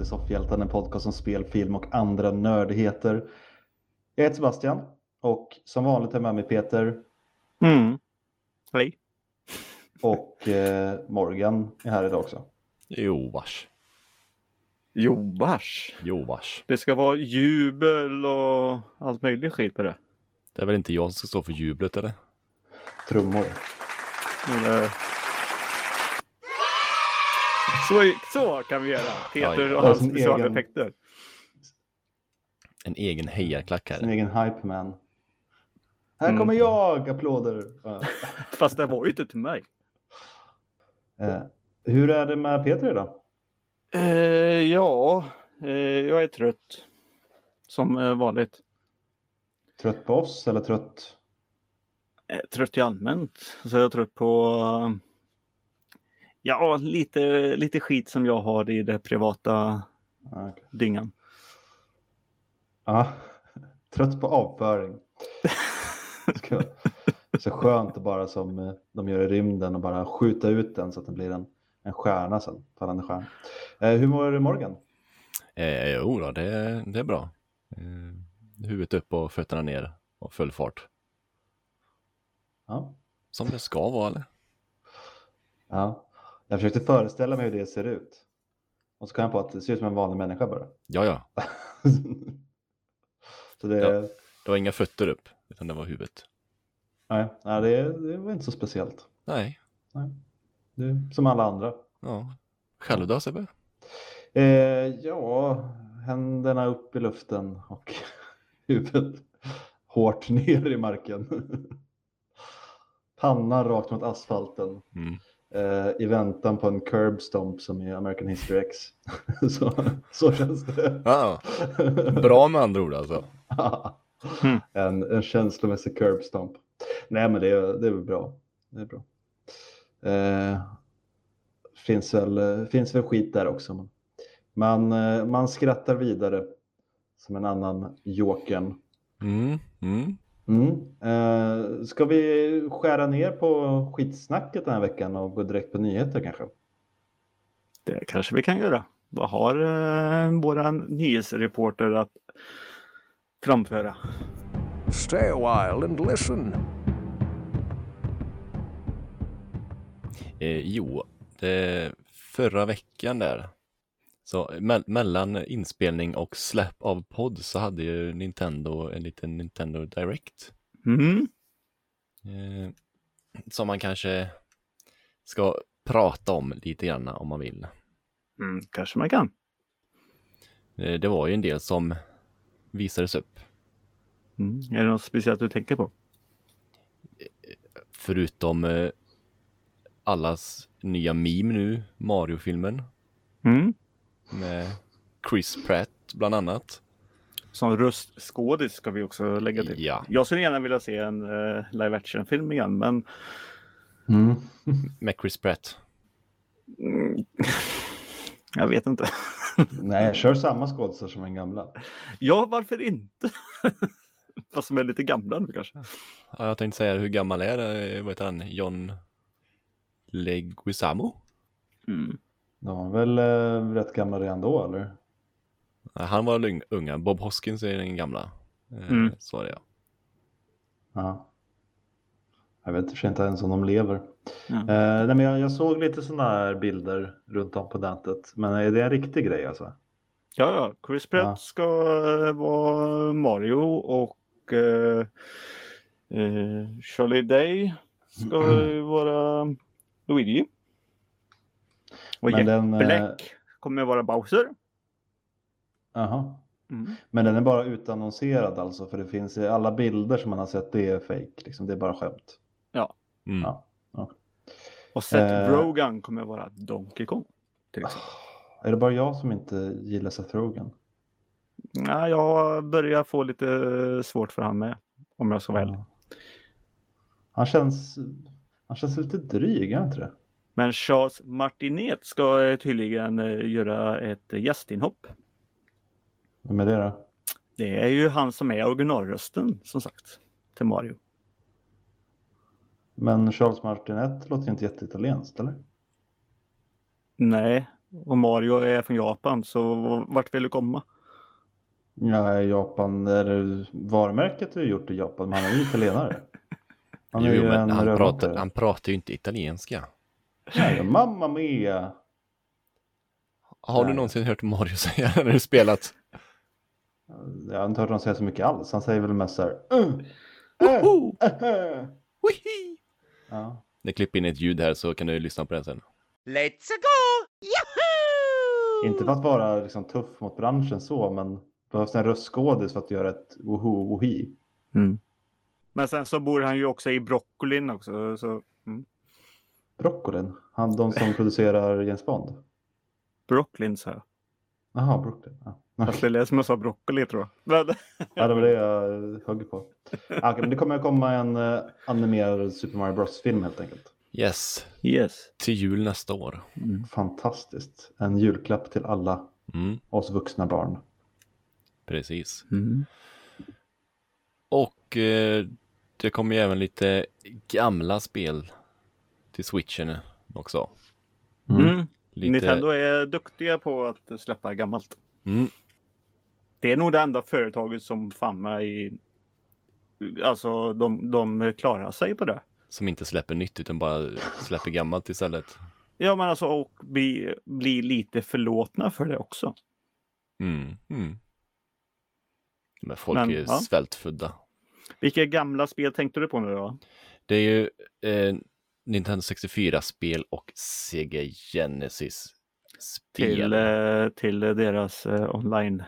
Till Soffhjältarna, en podcast om spel, film och andra nördigheter. Jag heter Sebastian och som vanligt är med mig Peter Mm. Hej. och eh, Morgan är här idag också. Jo vars. Jo, vars. Jo vars. Det ska vara jubel och allt möjligt skit på det. Det är väl inte jag som ska stå för jublet eller? Trummor. Eller... Så, så kan vi göra. Peter och hans Som specialeffekter. En egen hejarklack här. egen hype man. Här Mm. kommer jag! Applåder. Fast det var ju inte till mig. Eh, hur är det med Peter idag? Eh, ja, eh, jag är trött. Som eh, vanligt. Trött på oss eller trött? Eh, trött i allmänt. Så jag är trött på eh, Ja, lite, lite skit som jag har i det privata okej. dyngan. Ja, trött på avföring. Så skönt att bara som eh, de gör i rymden och bara skjuta ut den så att den blir en, en stjärna sen. Fallande stjärna. Eh, hur mår Morgan? Eh, jo då, det, det är bra. Eh, huvudet upp och fötterna ner och full fart. Ja. Som det ska vara eller? ja. Jag försökte föreställa mig hur det ser ut. Och så kom jag på att det ser ut som en vanlig människa bara. Ja, ja. så det, Ja. Det var inga fötter upp, utan det var huvudet. nej, nej, det, det var inte så speciellt. Nej, Det är som alla andra. ja. Själv då Sebbe? Eh, ja, händerna upp i luften och huvudet hårt ner i marken. Pannan rakt mot asfalten Mm. Eh, i väntan på en curb stomp som i American History X. så, så känns det. Ja, bra med andra ord alltså. Mm. en, en känslomässig curb stomp. Nej, men det, är- det är väl bra. Det är bra. Eh, finns, väl, finns väl skit där också. Men man, eh, man skrattar vidare som en annan jokern. Mm, mm. Mm. Eh, ska vi skära ner på skitsnacket den här veckan och gå direkt på nyheter kanske? Det kanske vi kan göra. Vad har eh, våra nyhetsreporter att framföra? Stay a while and listen. Eh, jo, det, förra veckan där, så me- mellan inspelning och släpp av podd så hade ju Nintendo en liten Nintendo Direct. Mm. Eh, som man kanske ska prata om lite grann om man vill. Mm, kanske man kan. Eh, det var ju en del som visades upp. Mm. Är det något speciellt du tänker på? Förutom eh, allas nya meme nu, Mario-filmen Mm. Med Chris Pratt bland annat. Som röstskådis ska vi också lägga till. Ja, Jag skulle gärna vilja se en eh, live action-film igen, men Mm. med Chris Pratt. mm, jag vet inte. Nej, kör samma skådisar som den gamla. Ja, varför inte? Fast som är lite gamla nu kanske. Ja, jag tänkte säga hur gammal är det? Vad heter han? John Leguizamo? Mm. De var väl eh, rätt gamla redan då, eller? Nej, Han var unga. Bob Hoskins är den gamla. Eh, Mm. Så var det ja. Ja. Jag vet för inte ens om de lever. Ja. Eh, nej, men jag, jag såg lite sådana här bilder runt om på nätet. Men är det en riktig grej alltså? Ja, ja. Chris Pratt Ja. ska eh, vara Mario och eh, eh, Charlie Day ska vara Luigi. Och Men Jack den, eh, Black kommer vara Bowser. Jaha. Mm. Men den är bara utannonserad alltså? För det finns i alla bilder som man har sett, det är fake. Liksom, det är bara skämt. Mm. Ja. Och Seth Eh. Rogen kommer vara Donkey Kong. Till exempel. Är det bara jag som inte gillar Seth Rogen? Ja, jag börjar få lite svårt för han med. Om jag ska vara ärlig. Ja. Han känns, han känns lite dryg, är han inte det? Men Charles Martinet ska eh, tydligen eh, göra ett gästinhopp. Vem är det då? Det är ju han som är originalrösten som sagt till Mario. Men Charles Martinet låter ju inte jätteitalienskt, eller? Nej, Och Mario är från Japan, så vart vill du komma? Ja, Japan, är det varumärket är gjort i Japan, men han är ju italienare. Han är Jo, ju men en han, pratar, han pratar ju inte italienska. Nej, mamma mia! Har du Nej. någonsin hört Mario säga det när du spelat? Jag har inte hört honom säga så mycket alls. Han säger väl mest så här. "Mm, äh, Woho! äh." Wihi! Ja. Det klipper in ett ljud här så kan du lyssna på den sen. Let's go! Yahoo! Inte för att vara liksom, tuff mot branschen så, men det behövs en röstskådis för att göra ett woho wohi. Men sen så bor han ju också i Broccolin också. Så, mm. Broccolin, han, de som producerar James Bond. Brooklyn sa jag. Jaha, Brooklyn. Ja. Fast det lät som jag sa broccoli tror jag. Men, ja, det var det jag högg på. Ja, okej, men det kommer att komma en uh, animerad Super Mario Bros-film helt enkelt. Yes, yes. till jul nästa år. Mm. Fantastiskt. En julklapp till alla Mm, oss vuxna barn. precis. Mm. Och eh, det kommer ju även lite gamla spel till switchen också. Mm. Mm. Lite... Nintendo är duktiga på att släppa gammalt. Mm, Det är nog det enda företaget som fan i... Alltså de, de klarar sig på det. som inte släpper nytt utan bara släpper gammalt istället. Ja men alltså och bli, bli lite förlåtna för det också. Mm, mm. Men folk Men, är ju ja. svältfödda. Vilka gamla spel tänkte du på nu då? Det är ju eh, Nintendo 64-spel och Sega Genesis-spel. Till, eh, till deras eh, online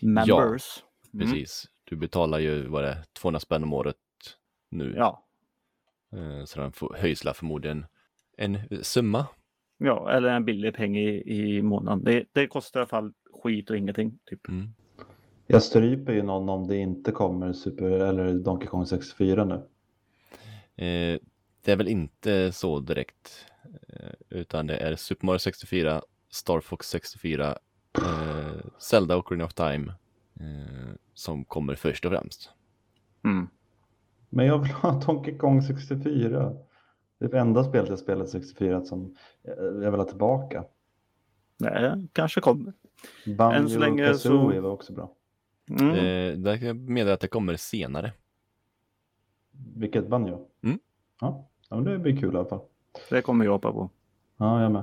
members. Mm. Precis. Du betalar ju, vad det är, 200 spänn om året nu. Ja. Eh, så den får, höjs förmodligen en summa. ja, eller en billig peng i, i månaden. Det, det kostar i alla fall skit och ingenting. Typ. Mm. Jag stryper ju någon om det inte kommer Super eller Donkey Kong 64 nu. Eh, det är väl inte så direkt. Eh, utan det är Super Mario 64, Star Fox 64, eh, Zelda och Ocarina of Time eh, som kommer först och främst. Mm. Men jag vill ha Donkey Kong 64. Det är det enda spelet jag spelat 64 som jag vill ha tillbaka. Det kanske kommer. Banjo Än så länge så- var också bra. Mm. Eh, där kan jag meddela att det kommer senare. Vilket Banjo? Mm. Ja. Ja, men det blir kul i alla fall. Det kommer jag hoppa på. Ja, jag med.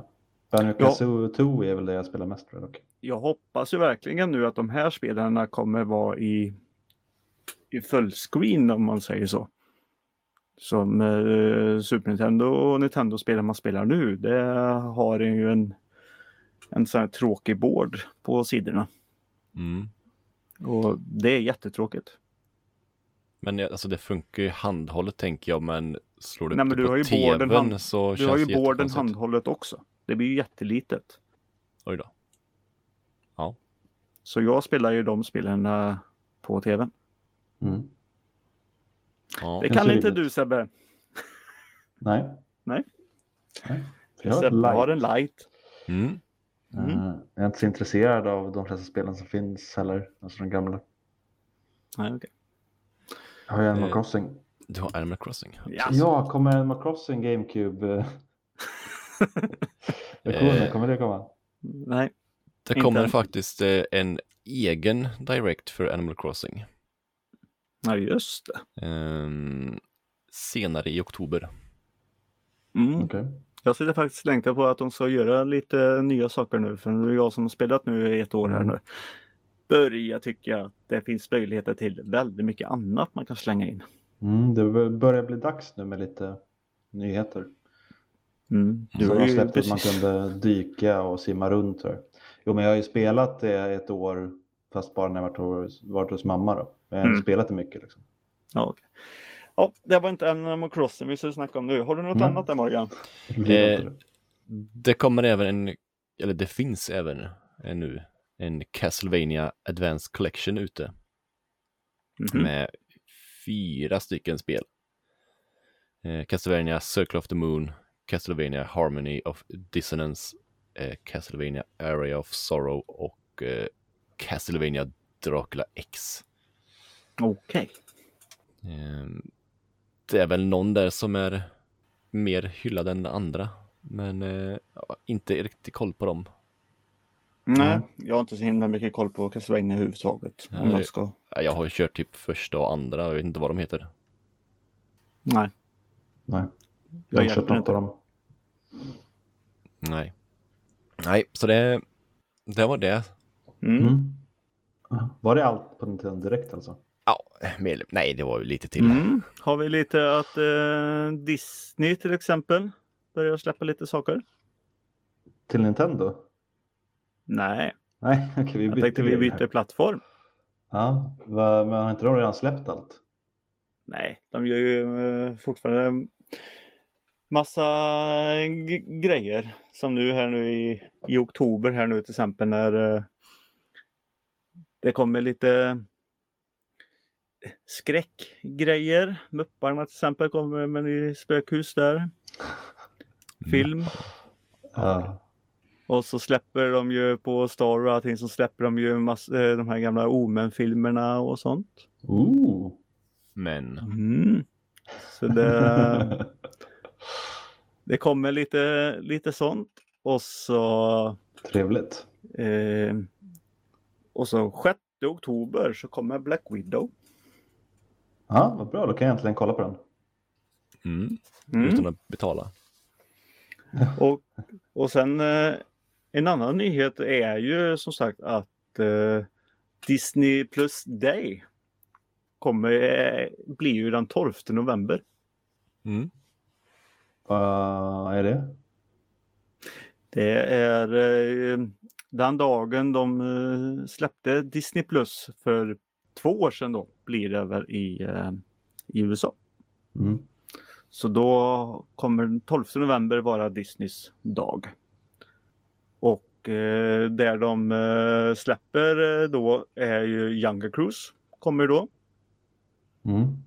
Banjo Ja. Kazooie är väl det jag spelar mest tror jag dock. Jag hoppas ju verkligen nu att de här spelarna kommer vara i, i fullscreen om man säger så. Som eh, Super Nintendo och Nintendo-spel man spelar nu. Det har ju en, en sån här tråkig board på sidorna. Mm. Och det är jättetråkigt. Men alltså det funkar ju handhållet tänker jag, men slår du Nej, men det du på har ju tvn boarden hand- så Du känns har ju boarden handhållet också. Det blir ju jättelitet. Oj då. Så jag spelar ju de spelen eh, på tvn. Mm. Ja. Det kan inte du Sebbe. Nej. Nej. Nej. Jag har, Sebbe har light. en light. Mm. Mm. Eh, Jag är inte så intresserad av de flesta spelen som finns heller. Alltså de gamla. Nej, okej. Jag har ju Animal Eh, Crossing. Du har Animal Crossing. Ja. Ja, kommer Animal Crossing GameCube? eh, versionen, Eh. kommer det komma? Nej. Det Inte kommer faktiskt en egen direct för Animal Crossing. Ja, just det. Ehm, senare i oktober. Mm. Okej. Jag sitter faktiskt och längtar på att de ska göra lite nya saker nu. För nu är jag som har spelat nu i ett år här Mm. Nu. Börjar tycka att det finns möjligheter till väldigt mycket annat man kan slänga in. Mm, det börjar bli dags nu med lite nyheter. Mm. Du Så har de släppte att man kunde dyka och simma runt. Här. Jo, men jag har ju spelat det ett år, fast bara när jag varit varit hos mamma. Då. Jag har Mm. spelat det mycket. Liksom. Ja, okej. ja, det var inte Animal Crossing vi skulle snacka om nu. Har du något Nej. annat där Morgan? Det Eh, det. Det kommer även en, eller det finns även en nu, en Castlevania Advanced Collection ute Mhm. med fyra stycken spel. Eh, Castlevania Circle of the Moon, Castlevania Harmony of Dissonance, eh, Castlevania Area of Sorrow och eh, Castlevania Dracula X. Okej. Eh, det är väl någon där som är mer hyllad än andra. Men eh, inte riktigt koll på dem. Nej, jag har inte så himla mycket koll på Castlevania överhuvudtaget. Om Nej. jag ska... Ja, Jag har ju kört typ första och andra, jag vet inte vad de heter. Nej. Nej. Jag Jag har hjälper kört något inte. av dem. Nej. Nej, så det, det var det. Mm. Mm. Var det allt på Nintendo Direkt alltså? Ja, mer, nej, det var ju lite till. Mm. Har vi lite att eh, Disney till exempel börjar släppa lite saker? Till Nintendo? Nej, Nej, okej, vi jag bytte tänkte vi byter plattform. Ja, men har inte de redan släppt allt? Nej, de gör ju eh, fortfarande massa grejer. Som nu här nu i, i oktober här nu till exempel när eh, det kommer lite skräckgrejer. Mupparna till exempel kommer med i spökhus där. Film. Ja. Och så släpper de ju på Star och allting så släpper de ju mass, eh, de här gamla Omen-filmerna och sånt. Ooh. Men Mm. Så det, det kommer lite, lite sånt. Och så, Trevligt. eh, och så 6 oktober så kommer Black Widow. Ja, vad bra. Då kan jag äntligen kolla på den. mm, Mm. utan att betala. Och, och sen eh, en annan nyhet är ju som sagt att eh, Disney plus Day kommer eh, bli ju den 12 november. Mm. Vad är det? Det är eh, den dagen de eh, släppte Disney Plus för två år sedan då blir det väl i, eh, i USA. Mm. Så då kommer den 12 november vara Disneys dag. Och eh, där de eh, släpper eh, då är ju Younger Cruise kommer då. Mm.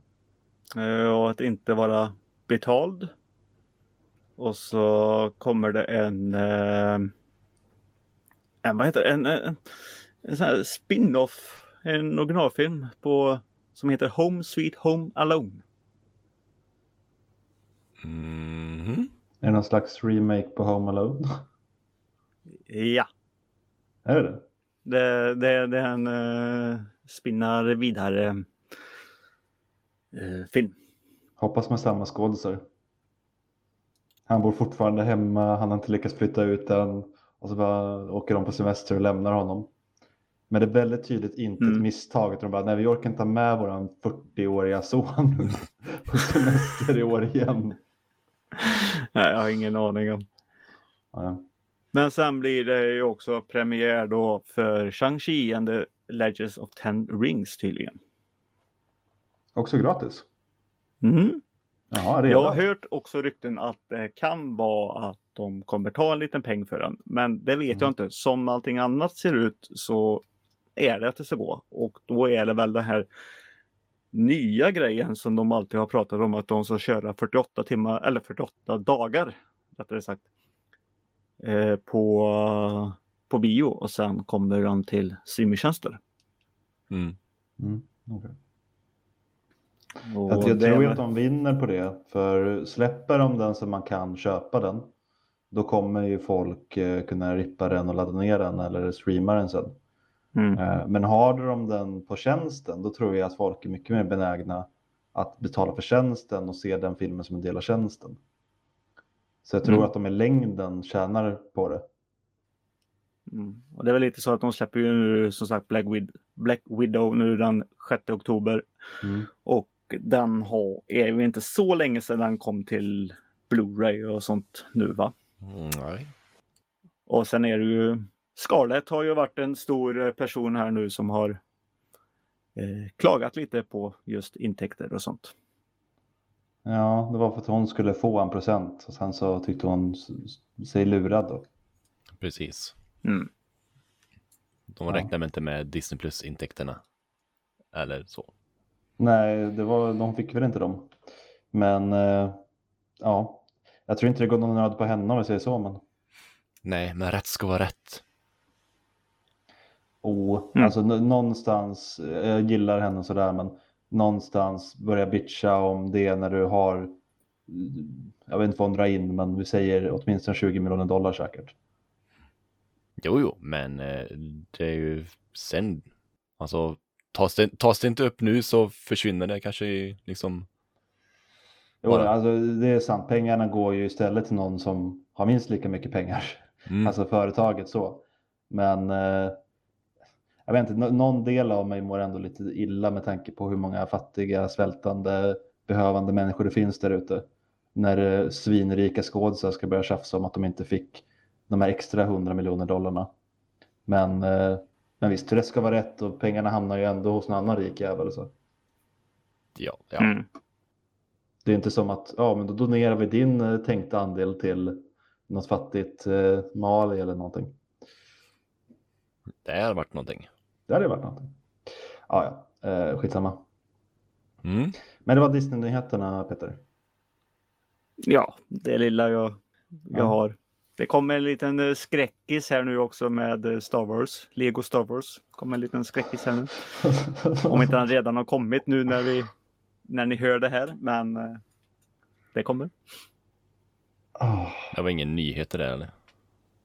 Eh, och att inte vara betald. Och så kommer det en, eh, en vad heter det? En, en, en sån här spin-off, en originalfilm på, som heter Home Sweet Home Alone. Mhm. Är det någon slags remake på Home Alone? Ja, är det det? det, det, är en uh, spinnar vidare eh, film. Hoppas med samma skådisar. Han bor fortfarande hemma, han har inte lyckats flytta ut än. Och så bara åker de på semester och lämnar honom. Men det är väldigt tydligt inte ett Mm. misstag. utan De bara, nej vi orkar inte ha med våran 40-åriga son på semester i år igen. Nej, jag har ingen aning om. Ja. Men sen blir det ju också premiär då för Shang-Chi and the Legends of Ten Rings tydligen. Också gratis. Mm. Ja, redan. Jag har hört också rykten att det kan vara att de kommer ta en liten peng för den. Men det vet Mm. jag inte. Som allting annat ser ut så är det att det ska gå. Och då är det väl den här nya grejen som de alltid har pratat om att de ska köra 48 timmar eller 48 dagar rättare sagt. Eh, på, på bio och sen kommer de till streamingtjänster. Mm. Mm. Och Jag, det tror är- att de vinner på det. För släpper de den så man kan köpa den. Då kommer ju folk eh, kunna rippa den och ladda ner den eller streama den sen. Mm. Eh, Men har de den på tjänsten då tror jag att folk är mycket mer benägna att betala för tjänsten och se den filmen som en del av tjänsten. Så jag tror Mm. att de i längden tjänar på det. Mm. Och det är väl lite så att de släpper ju nu som sagt Black, Wid Black Widow nu den 6 oktober. Mm. Och den har, är ju inte så länge sedan den kom till Blu-ray och sånt nu va. Mm, nej. Och sen är det ju Scarlett har ju varit en stor person här nu som har eh, klagat lite på just intäkter och sånt. Ja, det var för att hon skulle få en procent och sen så tyckte hon sig lurad då. Precis. Mm. De Ja. räknar inte med Disney Plus-intäkterna. Eller så. Nej, det var, de fick väl inte dem. Men eh, ja, jag tror inte det går någon nöd på henne om vi säger så. Men Nej, men rätt ska vara rätt. oh, Mm. alltså någonstans, eh, jag gillar henne sådär, men någonstans börja bitcha om det när du har jag vet inte vad hon drar in, men vi säger åtminstone 20 miljoner dollar säkert. Jo, jo, men eh, det är ju sen, alltså tas det, tas det inte upp nu så försvinner det kanske liksom, Jo, Bara. alltså, det är sant, pengarna går ju istället till någon som har minst lika mycket pengar. mm, Alltså företaget så. Men eh, jag vet inte, nå- någon del av mig mår ändå lite illa med tanke på hur många fattiga, svältande, behövande människor det finns där ute. När eh, svinrika skådisar ska börja tjafsa om att de inte fick de här extra 100 miljoner dollarna. Men, eh, men visst, rätt ska vara rätt och pengarna hamnar ju ändå hos en annan rik jävel. Så. ja, ja. Mm. Det är inte som att ja, men då donerar vi din eh, tänkta andel till något fattigt eh, Mali eller någonting. det har varit någonting. Det hade ju varit någonting. Ja, ja, eh, skitsamma. Mm. Men det var Disney-nyheterna, Peter. Ja, det lilla jag, jag Ja. har. Det kommer en liten eh, skräckis här nu också med eh, Star Wars. Lego Star Wars. kommer en liten skräckis här nu. Om inte den redan har kommit nu när, vi, när ni hör det här. Men eh, det kommer. Det var ingen nyhet det där eller?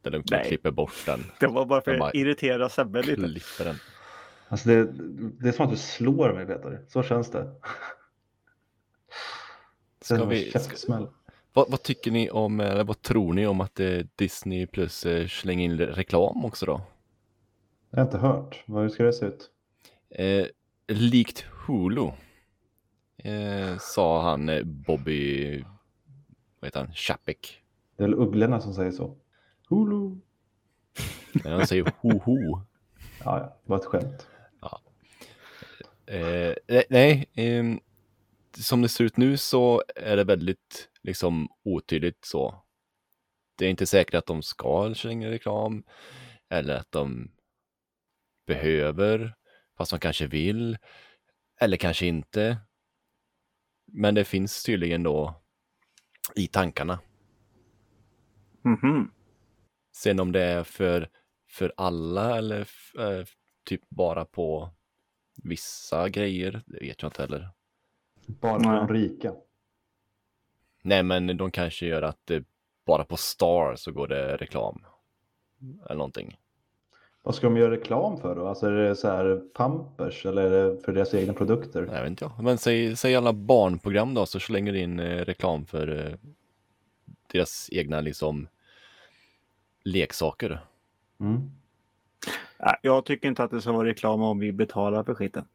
Där de Nej. klipper bort den, Det var bara för att irritera Sebbe lite. klipper den. alltså det, det är som att du slår mig, Peter. Så känns det. Ska Det är vi, ska, vad, vad tycker ni om, eller vad tror ni om att eh, Disney plus eh, slänger in reklam också då? Jag har inte hört. Hur ska det se ut? Eh, likt Hulu, eh, sa han eh, Bobby, vad heter han, Chapek. Det är väl ugglorna som säger så. Hulu. Nej, Han säger ho-ho. Ja, ja, det var ett skämt. Eh, nej, nej ehm, som det ser ut nu så är det väldigt liksom otydligt så. Det är inte säkert att de ska slänga reklam eller att de behöver, fast de kanske vill eller kanske inte. Men det finns tydligen då i tankarna. Mhm. Sen om det är för, för alla eller eh, typ bara på vissa grejer, det vet jag inte heller. Bara Nej. de rika. Nej, men de kanske gör att det bara på Star så går det reklam. Eller någonting. Vad ska de göra reklam för då? Alltså är det så här Pampers eller är det för deras egna produkter? Jag vet inte jag. Men säg, säg alla barnprogram då så slänger det in eh, reklam för eh, deras egna liksom leksaker. Mm. Jag tycker inte att det ska vara reklam om vi betalar för skiten.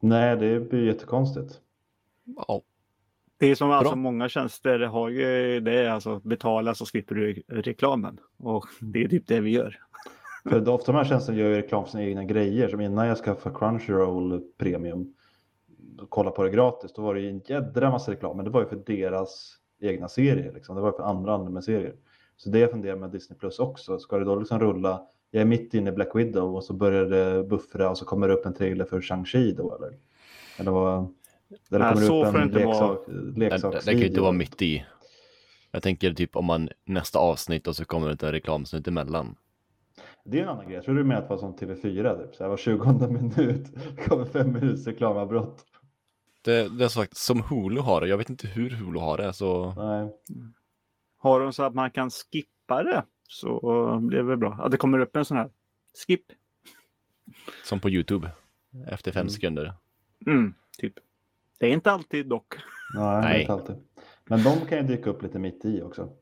Nej, det blir jättekonstigt. Ja, Det är som alltså många tjänster har ju det är alltså betala så slipper du reklamen. Och det är typ det vi gör. För ofta de här tjänsterna gör ju reklam för sina egna grejer. Som innan jag skaffade Crunchyroll Premium och kolla på det gratis, då var det ju en jädra massa reklam. Men det var ju för deras egna serier. Liksom. Det var ju för andra anime-serier. Så det jag funderar med Disney Plus också. Ska det då liksom rulla? Jag är mitt inne i Black Widow och så börjar det buffra och så kommer det upp en trailer för Shang-Chi då eller? Eller vad? Eller Nej, kommer så det upp får det en inte vara. leksak, det, det, leksaksvideo? det kan ju inte vara mitt i. Jag tänker typ om man nästa avsnitt och så kommer det en reklamsnutt emellan. Det är en annan grej. Jag tror du menar att det var som TV4, typ. så här var 20 minut kommer fem minuters reklamavbrott. Det, det är sagt som Hulu har det. Jag vet inte hur Hulu har det. Så Nej. Har de så att man kan skippa det så blir det väl bra. Att det kommer upp en sån här skip. som på Youtube. Efter fem Mm. sekunder. Mm, typ. Det är inte alltid dock. Nej, Nej. inte alltid. Men de kan ju dyka upp lite mitt i också. Mm.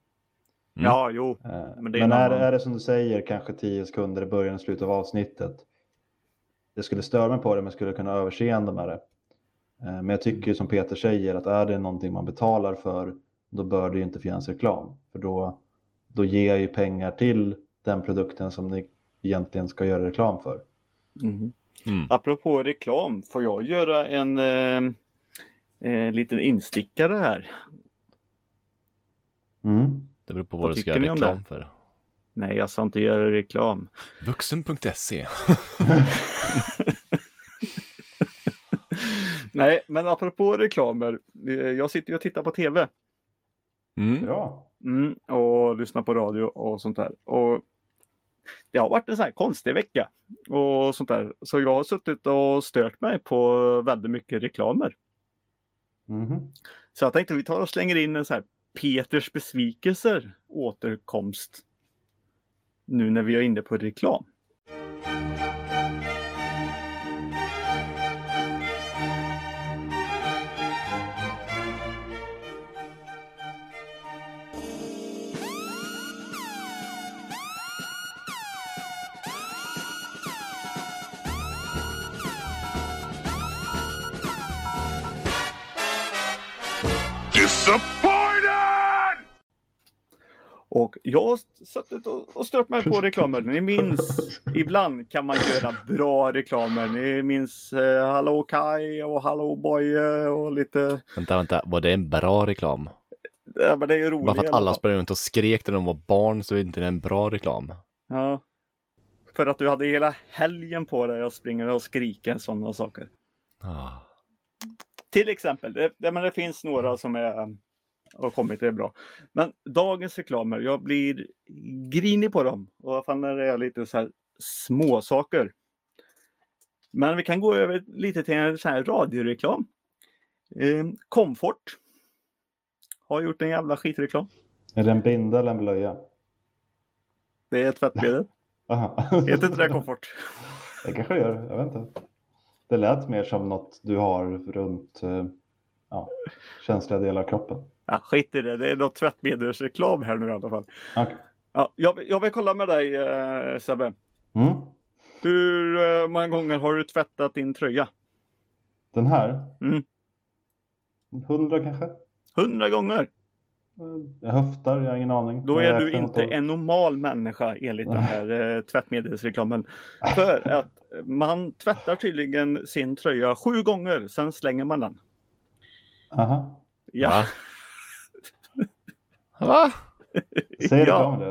Ja, jo. Eh, Men Men, det är en är, annan- är det som du säger, kanske 10 sekunder i början och slutet av avsnittet. Det skulle störa mig på det, men skulle kunna överseende med det. Eh, Men jag tycker som Peter säger, att är det någonting man betalar för, då bör det ju inte finnas reklam. För då, då ger jag ju pengar till den produkten som ni egentligen ska göra reklam för. Mm. Mm. Apropå reklam, får jag göra en eh, eh, liten instickare här? Mm. Det beror på Vad vad du ska göra reklam för. Nej, jag ska inte göra reklam. Vuxen.se. Nej, men apropå reklamer. eh, Jag sitter ju och tittar på tv Mm. Bra. mm, och lyssnar på radio och sånt där. Och det har varit en sån här konstig vecka och sånt där. Så jag har suttit och stört mig på väldigt mycket reklamer. Mhm. Så jag tänkte vi tar och slänger in en så här Peters besvikelser återkomst. Nu när vi är inne på reklam. Och jag har suttit och, stört mig på reklamer. Ni minns, ibland kan man göra bra reklamer. Ni minns eh, Hallå Kai och Hallå Boje och lite... Vänta, vänta, var det en bra reklam? Ja, men det är ju roligt. Bara för att alla sprang runt och skrek när de var barn så är inte det en bra reklam. Ja. För att du hade hela helgen på dig att springa och skrika sådana saker. Ah. Till exempel, det, det, men det finns några som är, har kommit, det är bra. Men dagens reklamer, jag blir grinig på dem. Och fan när det är lite så här små saker. Men vi kan gå över lite till en så här radioreklam. Eh, Comfort har gjort en jävla skitreklam. Är det en binda eller en blöja? Det är tvättmedel. Heter inte det Comfort? Det kanske det gör, jag vet inte. Det lät mer som något du har runt eh, ja, känsliga delar av kroppen. Ja, skit i det, det är något tvättmedelsreklam här nu i alla fall. Okej. Ja, jag, vill- jag vill kolla med dig eh, Sebbe. Mm. Hur eh, många gånger har du tvättat din tröja? Den här? Mm. Hundra kanske? Hundra gånger! Eh, Jag höftar, jag har ingen aning. Då är du inte en normal människa enligt den här eh, tvättmedelsreklamen. För att man tvättar tydligen sin tröja sju gånger, sen slänger man den. Aha. Ja, Va? Säger ja, reklamen det?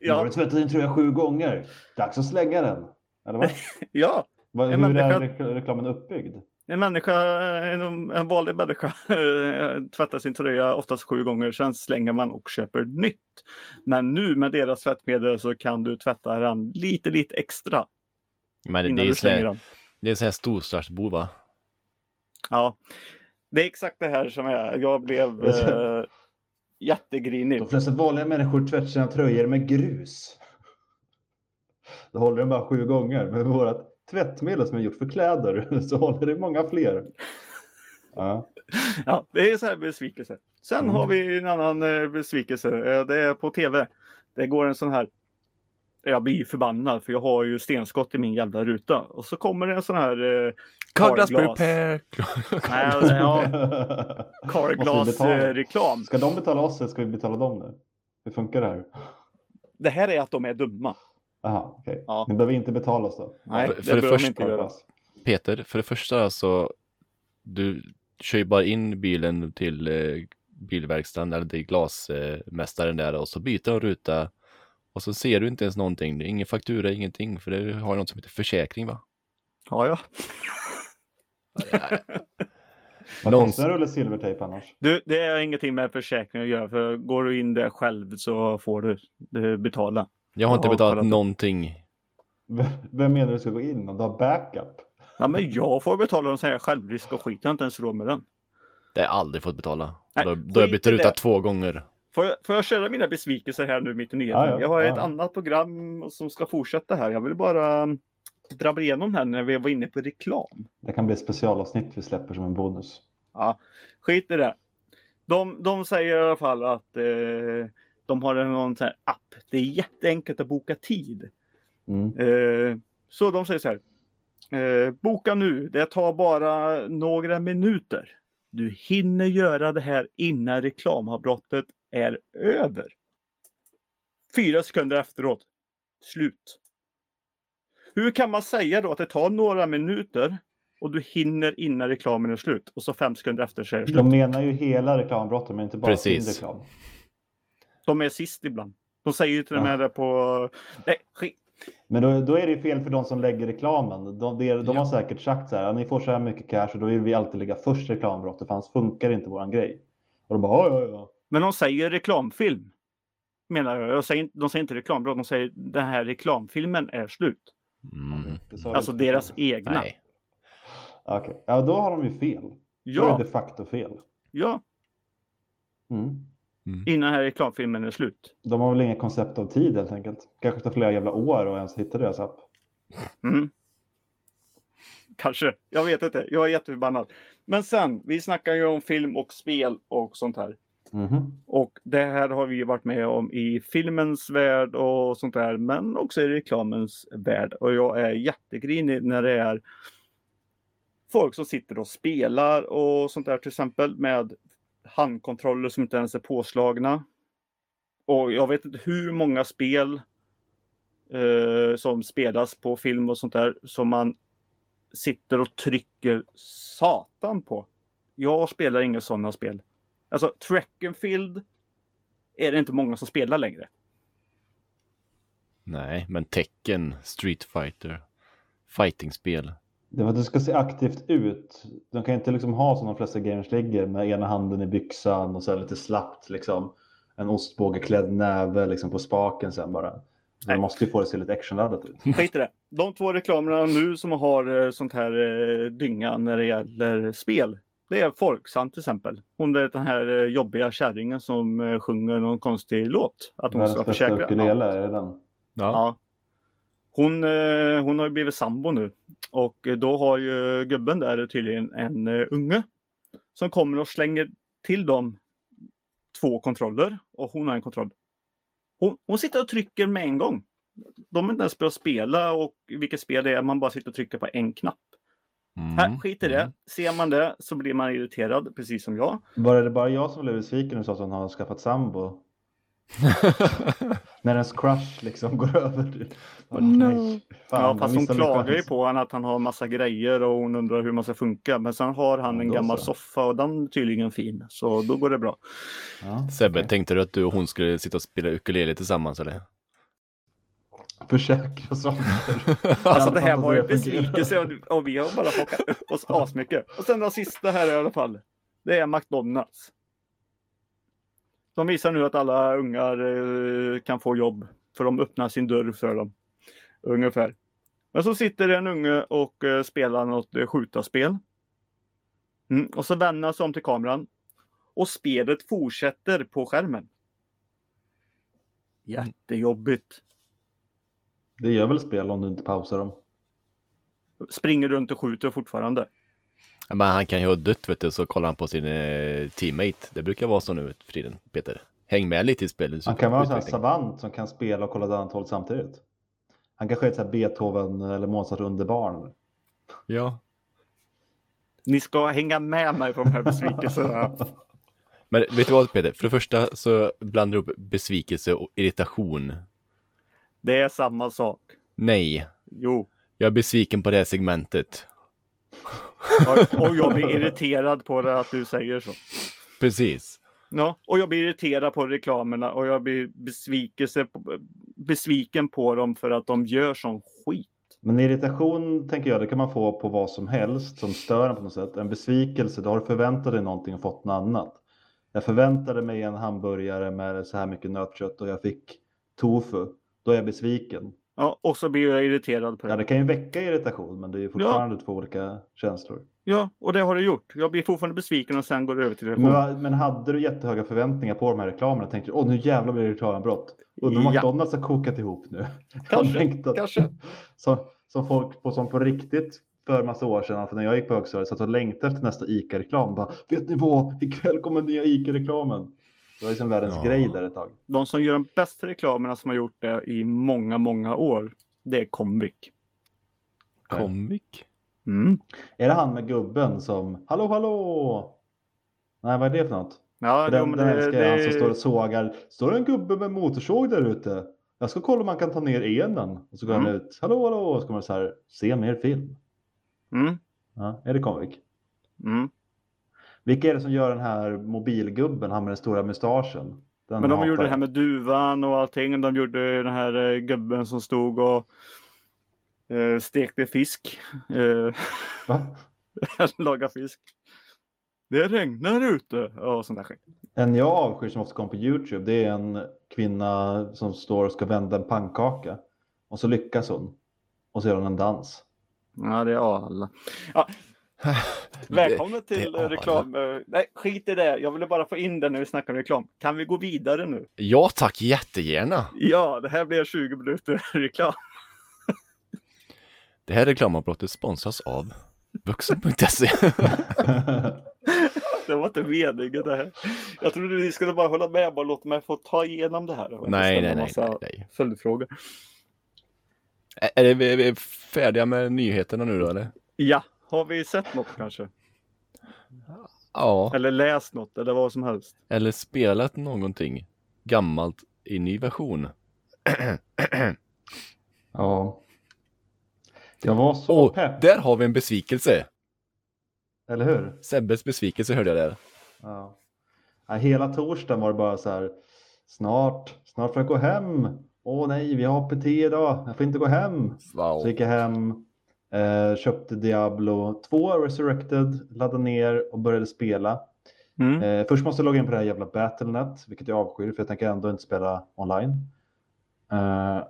Nu har ja, du tvättat din tröja sju gånger. Dags att slänga den. Eller vad? ja. En hur är människa- rekl- reklamen uppbyggd? En människa, en, en vanlig människa eh, tvättar sin tröja oftast sju gånger, sen slänger man och köper nytt. Men nu med deras tvättmedel så kan du tvätta den lite, lite extra Men det, innan det är du sån här, den. det är så här storstadsbo va? Ja, det är exakt det här som är. Jag blev eh, jättegrinig. De flesta vanliga människor tvättar sina tröjor med grus. Då håller den bara sju gånger. Men med vårt tvättmedel som är gjort för kläder så håller det många fler. Ja. Ja, det är så här besvikelse. Sen Mm. har vi en annan eh, besvikelse. Eh, Det är på tv. Det går en sån här. Jag blir förbannad för jag har ju stenskott i min jävla ruta. Och så kommer det en sån här eh, Carglass repair. nej, ja, Måste vi betala? Carglass-reklam. Ska de betala oss eller ska vi betala dem nu? Hur funkar det här? Det här är att de är dumma. Aha, okej. Ja. Ni behöver inte betala oss då? Nej, För- det för det behöver de första- inte göra. Peter, för det första så du kör ju bara in bilen till eh, bilverkstaden eller till glasmästaren där och så byter de ruta och så ser du inte ens någonting. Det är ingen faktura, ingenting för det har något som heter försäkring va? Ja, ja. Vad Någons- kostar en rulle silvertejp annars? Du, det är ingenting med försäkring att göra. För går du in där själv så får du betala. Jag har inte betalat någonting. V- Vem menar du ska gå in? Om du har backup? Ja, men jag får betala en sån här självrisk och skit. Jag har inte ens råd med den. Det har jag aldrig fått betala. Nej, då, då har jag bytt ruta två gånger. Får jag, får jag köra mina besvikelser här nu mitt i nyheten? Ja, ja, jag har ett ja. annat program som ska fortsätta här. Jag vill bara um, dra igenom här när vi var inne på reklam. Det kan bli ett specialavsnitt vi släpper som en bonus. Ja, skit i det. De, de säger i alla fall att eh, de har en sån här app. Det är jätteenkelt att boka tid. Mm. Eh, så de säger så här. Eh, boka nu. Det tar bara några minuter. Du hinner göra det här innan reklamavbrottet är över. Fyra sekunder efteråt. Slut. Hur kan man säga då att det tar några minuter och du hinner innan reklamen är slut och så fem sekunder efter så är det slut. De menar ju hela reklambrottet men inte bara Precis. sin reklam. De är sist ibland. De säger ju till och Ja. med det på... Nej, skit. Men då, då är det ju fel för de som lägger reklamen. De, de, de Ja. har säkert sagt så här, "Ja, ni får så här mycket cash och då vill vi alltid lägga först reklambrottet för annars funkar inte våran grej. Och de bara, ja, ja, ja. Men de säger reklamfilm. Menar jag. jag säger, inte- de säger inte reklambrott. De säger den här reklamfilmen är slut. Mm. Alltså deras egna. Nej. Okej, ja då har de ju fel. Då är Ja, det de facto fel. ja. Mm. innan den här reklamfilmen är slut. De har väl inget koncept av tid helt enkelt. Kanske tar flera jävla år och ens hitta deras app. Mm. Kanske, jag vet inte. Jag är jätteförbannad. Men sen, vi snackar ju om film och spel och sånt här. Mhm. Och det här har vi ju varit med om i filmens värld och sånt där, men också i reklamens värld. Och jag är jättegrinig när det är folk som sitter och spelar och sånt där till exempel med handkontroller som inte ens är påslagna. Och jag vet inte hur många spel eh, som spelas på film och sånt där som man sitter och trycker satan på. Jag spelar inga sådana spel. Alltså track and field är det inte många som spelar längre. Nej, men Tekken, Street Fighter, fightingspel. Det var att det ska se aktivt ut. De kan inte liksom ha som de flesta gamers ligger med ena handen i byxan och så lite slappt liksom. En ostbågeklädd näve liksom på spaken sen bara. Så Nej. de måste ju få det att se lite actionladdat ut. Skit i det. De två reklamerna nu som har eh, sånt här eh, dynga när det gäller spel. Det är Folksam till exempel. Hon är den här eh, jobbiga kärringen som eh, sjunger någon konstig låt. Att hon ska försäkra. ukulele, är det den? Ja, Ja. Hon, eh, hon har ju blivit sambo nu och då har ju gubben där tydligen en unge som kommer och slänger till dem två kontroller och hon har en kontroll. Hon, hon sitter och trycker med en gång. De har inte ens börjat spela och vilket spel det är, man bara sitter och trycker på en knapp. Mm. Här, skit i det. Ser man det så blir man irriterad, precis som jag. Var det bara jag som blev besviken när du sa att hon har skaffat sambo? När ens crush liksom går över. Åh, nej. Fan, ja, fast hon klagar ju på honom att han har massa grejer och hon undrar hur man ska funka. Men sen har han en gammal så. soffa och den är tydligen fin. Så då går det bra. Ja, Sebbe, okej. tänkte du att du och hon skulle sitta och spela ukulele tillsammans eller? Försäkra saker. Alltså det här var ju en besvikelse och- och vi har bara plockat upp oss asmycket. Och sen den sista här i alla fall. Det är McDonalds. De visar nu att alla ungar eh, kan få jobb. För de öppnar sin dörr för dem. Ungefär. Men så sitter en unge och eh, spelar något eh, skjutarspel. Mm, och så vänder sig om till kameran. Och spelet fortsätter på skärmen. Jättejobbigt. Det gör väl spel om du inte pausar dem. Springer runt och skjuter fortfarande. Men han kan ju ha dött vet du, så kollar han på sin eh, teammate. Det brukar vara så nu för tiden, Peter. Häng med lite i spelet. Han kan vara en sån här savant som kan spela och kolla åt annat håll samtidigt. Han kanske är ett så här Beethoven eller Mozart underbarn. Ja. Ni ska hänga med mig på de här besvikelserna. Men vet du vad Peter? För det första så blandar du upp besvikelse och irritation. Det är samma sak. Nej, Jo. jag är besviken på det här segmentet. Och och jag blir irriterad på det att du säger så. Precis. Ja, och jag blir irriterad på reklamerna och jag blir besvikelse på, besviken på dem för att de gör sån skit. Men irritation tänker jag, det kan man få på vad som helst som stör en på något sätt. En besvikelse, då har du förväntat dig någonting och fått något annat. Jag förväntade mig en hamburgare med så här mycket nötkött och jag fick tofu. Då är jag besviken. Ja, och så blir jag irriterad på Ja, det. det kan ju väcka irritation, men det är ju fortfarande två olika känslor. Ja, och det har det gjort. Jag blir fortfarande besviken och sen går det över till Men, irritation. va- men hade du jättehöga förväntningar på de här reklamerna? Tänkte du, åh nu jävlar blir det reklambrott. Undrar om Ja. McDonalds har kokat ihop nu. Kanske, kanske. Som, som folk på, som på riktigt för massa år sedan, för när jag gick på högstadiet, satt och längtade efter nästa ICA-reklam. Bara, vet ni vad? Ikväll kommer nya ICA-reklamen. Det var liksom världens Ja. grej där ett tag. De som gör de bästa reklamerna som har gjort det i många, många år, det är Comvik. Comic? Mm. Är det han med gubben som, hallå hallå? Nej, vad är det för något? Ja, För jo, den, men den det, älskar jag, han som det, står och sågar. Står det en gubbe med motorsåg där ute? Jag ska kolla om man kan ta ner enen. Och så går han Mm. ut. Hallå, hallå. Och så kommer det så här, se mer film. mm, Ja, är det Convic? mm. Vilka är det som gör den här mobilgubben, han med den stora mustaschen? Den Men de hatar gjorde det här med duvan och allting. De gjorde den här eh, gubben som stod och eh, stekte fisk. Eh, laga fisk. Det regnar ute och sånt där skit. En jag avskyr som ofta kommer på Youtube, det är en kvinna som står och ska vända en pannkaka. Och så lyckas hon. Och så gör hon en dans. Ja, det är alla. Ja, Välkomna till det- eh, ja, reklam. eh, Nej, skit i det. Jag ville bara få in det när vi snackar om reklam. Kan vi gå vidare nu? Ja tack, jättegärna. Ja, det här blir 20 minuter reklam. Det här reklamavbrottet sponsras av vuxen.se. Det var inte meningen det här. Jag trodde ni skulle bara hålla med och låta mig få ta igenom det här. nej, nej, nej, nej, nej. Följdfrågor. Är- är vi färdiga med nyheterna nu då eller? Ja, har vi sett något kanske? Ja, Eller läst något eller vad som helst? eller spelat någonting gammalt i ny version. ja. Jag var så Och pepp, där har vi en besvikelse. eller hur? Sebbes besvikelse hörde jag där. Ja. Ja, hela torsdagen var det bara så här. Snart, snart får jag gå hem. Åh nej, vi har APT idag. Jag får inte gå hem. Wow. Så gick jag hem, eh, köpte Diablo 2 Resurrected, laddade ner och började spela. Mm. Eh, först måste jag logga in på det här jävla Battlenet, vilket jag avskyr för jag tänker ändå inte spela online. Eh,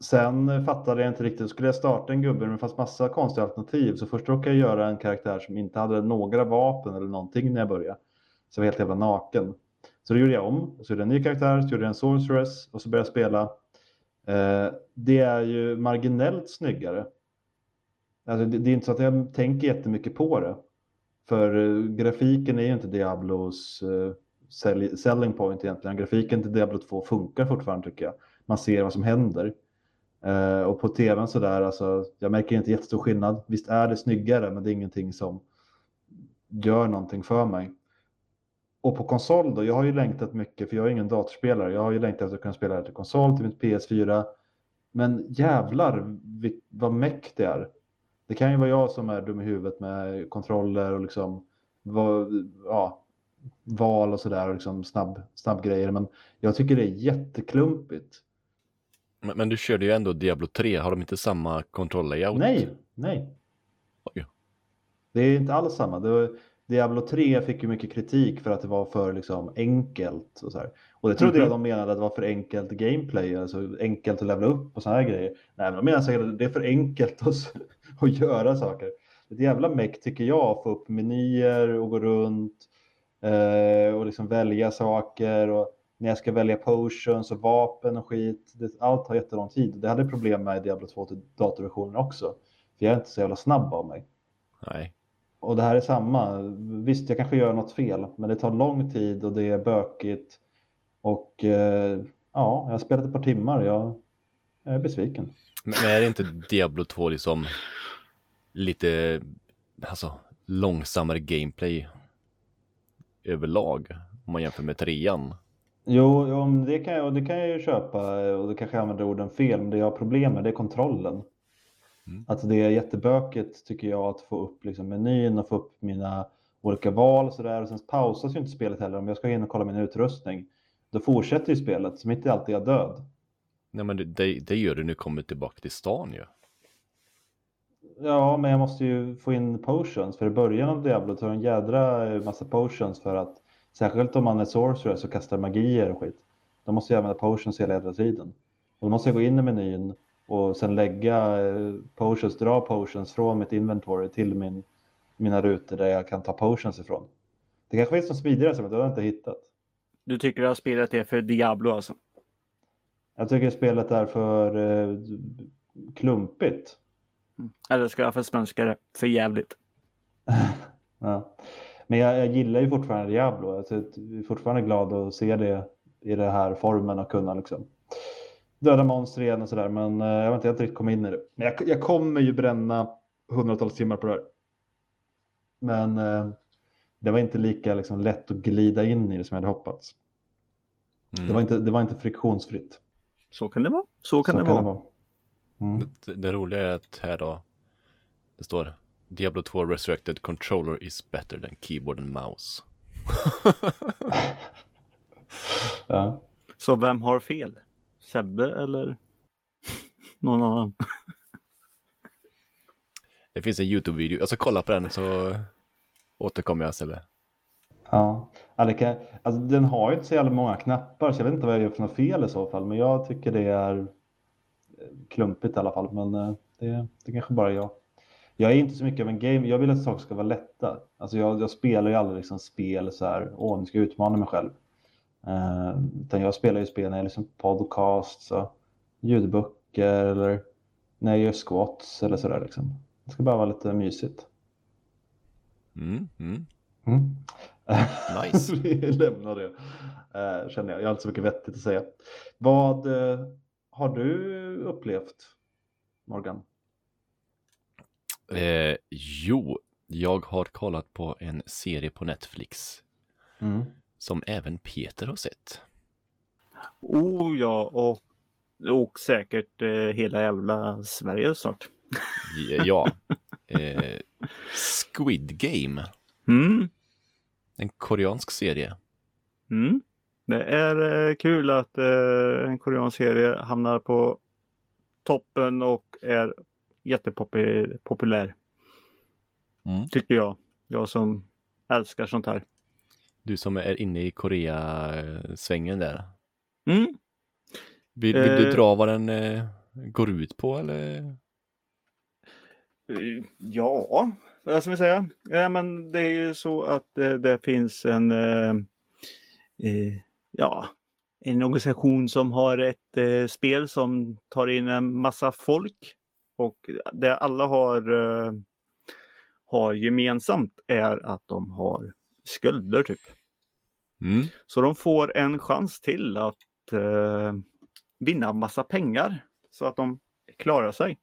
sen fattade jag inte riktigt, skulle jag starta en gubbe men det fanns massa konstiga alternativ. Så först råkade jag göra en karaktär som inte hade några vapen eller någonting när jag började. Så jag var helt jävla naken. Så då gjorde jag om, så gjorde jag en ny karaktär, så gjorde jag en sorceress och så började jag spela. Eh, det är ju marginellt snyggare. Alltså, det, det är inte så att jag tänker jättemycket på det. För eh, grafiken är ju inte Diablos eh, sell- selling point egentligen. Grafiken till Diablo 2 funkar fortfarande tycker jag. Man ser vad som händer. Eh, och på tvn sådär, alltså, jag märker inte jättestor skillnad. Visst är det snyggare, men det är ingenting som gör någonting för mig. Och på konsol då, jag har ju längtat mycket, för jag är ingen datorspelare. Jag har ju längtat efter att kunna spela det till konsol, till mitt PS4. Men jävlar vad meck det är. Det kan ju vara jag som är dum i huvudet med kontroller och liksom vad, ja, val och sådär och liksom snabb, snabb grejer. Men jag tycker det är jätteklumpigt. Men, men du körde ju ändå Diablo 3, har de inte samma kontroll-layout? Nej, nej. Oj. Det är inte alls samma. Var, Diablo 3 fick ju mycket kritik för att det var för liksom, enkelt. Och, så här. och det trodde jag de menade att det var för enkelt gameplay, alltså enkelt att levla upp och sådana här grejer. Nej, men de menar säkert att det är för enkelt att, att göra saker. Ett jävla meck tycker jag, att få upp menyer och gå runt eh, och liksom välja saker. Och när jag ska välja potions och vapen och skit, det, allt har jättelång tid. Det hade problem med Diablo 2 till datorversionen också. För jag är inte så jävla snabb av mig. Nej. Och det här är samma. Visst, jag kanske gör något fel, men det tar lång tid och det är bökigt. Och eh, ja, jag har spelat ett par timmar. Jag, jag är besviken. Men men är det inte Diablo 2 liksom lite, alltså långsammare gameplay överlag om man jämför med trean? Jo, jo det, kan jag, det kan jag ju köpa och det kanske jag använder orden fel, men det jag har problem med det är kontrollen. Mm. Att det är jättebökigt tycker jag att få upp liksom, menyn och få upp mina olika val och sådär. Och sen pausas ju inte spelet heller. Om jag ska in och kolla min utrustning, då fortsätter ju spelet. Så mitt i allt är jag död. Nej men det, det, det gör du när du kommer tillbaka till stan ju. Ja, men jag måste ju få in potions. För i början av Diablo tar en jädra massa potions för att särskilt om man är sorcerer så kastar magier och skit. Då måste jag använda potions hela jävla tiden. Och då måste jag gå in i menyn och sen lägga eh, potions, dra potions från mitt inventory till min, mina rutor där jag kan ta potions ifrån. Det kanske finns något smidigare som jag har inte hittat. Du tycker att spelet är för Diablo alltså? Jag tycker spelet är för eh, klumpigt. Eller ska jag försvenska det? För jävligt. Ja. Men jag, jag gillar ju fortfarande Diablo. Jag är fortfarande glad att se det i den här formen och kunna liksom döda monster igen och sådär. Men eh, jag vet inte, jag har inte riktigt kommit in i det. Men jag, jag kommer ju bränna hundratals timmar på det här. Men eh, det var inte lika liksom, lätt att glida in i det som jag hade hoppats. Mm. Det, var inte, det var inte friktionsfritt. Så kan det vara. Så kan Så det vara. Mm. Mm. Det, det roliga är att här då, det står Diablo 2 Resurrected Controller is better than keyboard and mouse. Ja. Så vem har fel? Sebbe eller någon annan? Det finns en YouTube-video, jag ska kolla på den så återkommer jag Sebbe. Ja, kan, alltså, den har ju inte så jävla många knappar så jag vet inte vad jag gör för något fel i så fall. Men jag tycker det är klumpigt i alla fall. Men eh, det, det kanske bara är jag. Jag är inte så mycket av en game. Jag vill att saker ska vara lätta. Alltså jag, jag spelar ju aldrig liksom spel så här. Åh, nu ska jag utmana mig själv. Uh, utan jag spelar ju spel när jag liksom podcasts och ljudböcker eller när jag gör squats eller sådär liksom. Det ska bara vara lite mysigt. Mm, mm. Mm. Nice. Vi lämnar det, uh, känner jag. Jag har inte så mycket vettigt att säga. Vad uh, har du upplevt, Morgan? Eh, jo, jag har kollat på en serie på Netflix Mm. som även Peter har sett. Oh ja, och, och säkert eh, hela jävla Sverige snart. Ja, eh, Squid Game, Mm. en koreansk serie. Mm. Det är eh, kul att eh, en koreansk serie hamnar på toppen och är jättepopulär. Mm. Tycker jag. Jag som älskar sånt här. Du som är inne i Korea-svängen där. Mm. Vill, vill du Eh. dra vad den eh, går ut på eller? Ja, vad ska vi säga? Ja, men det är ju så att eh, det finns en, eh, ja, en organisation som har ett eh, spel som tar in en massa folk och det alla har, eh, har gemensamt är att de har skulder typ. Mm. Så de får en chans till att eh, vinna massa pengar så att de klarar sig.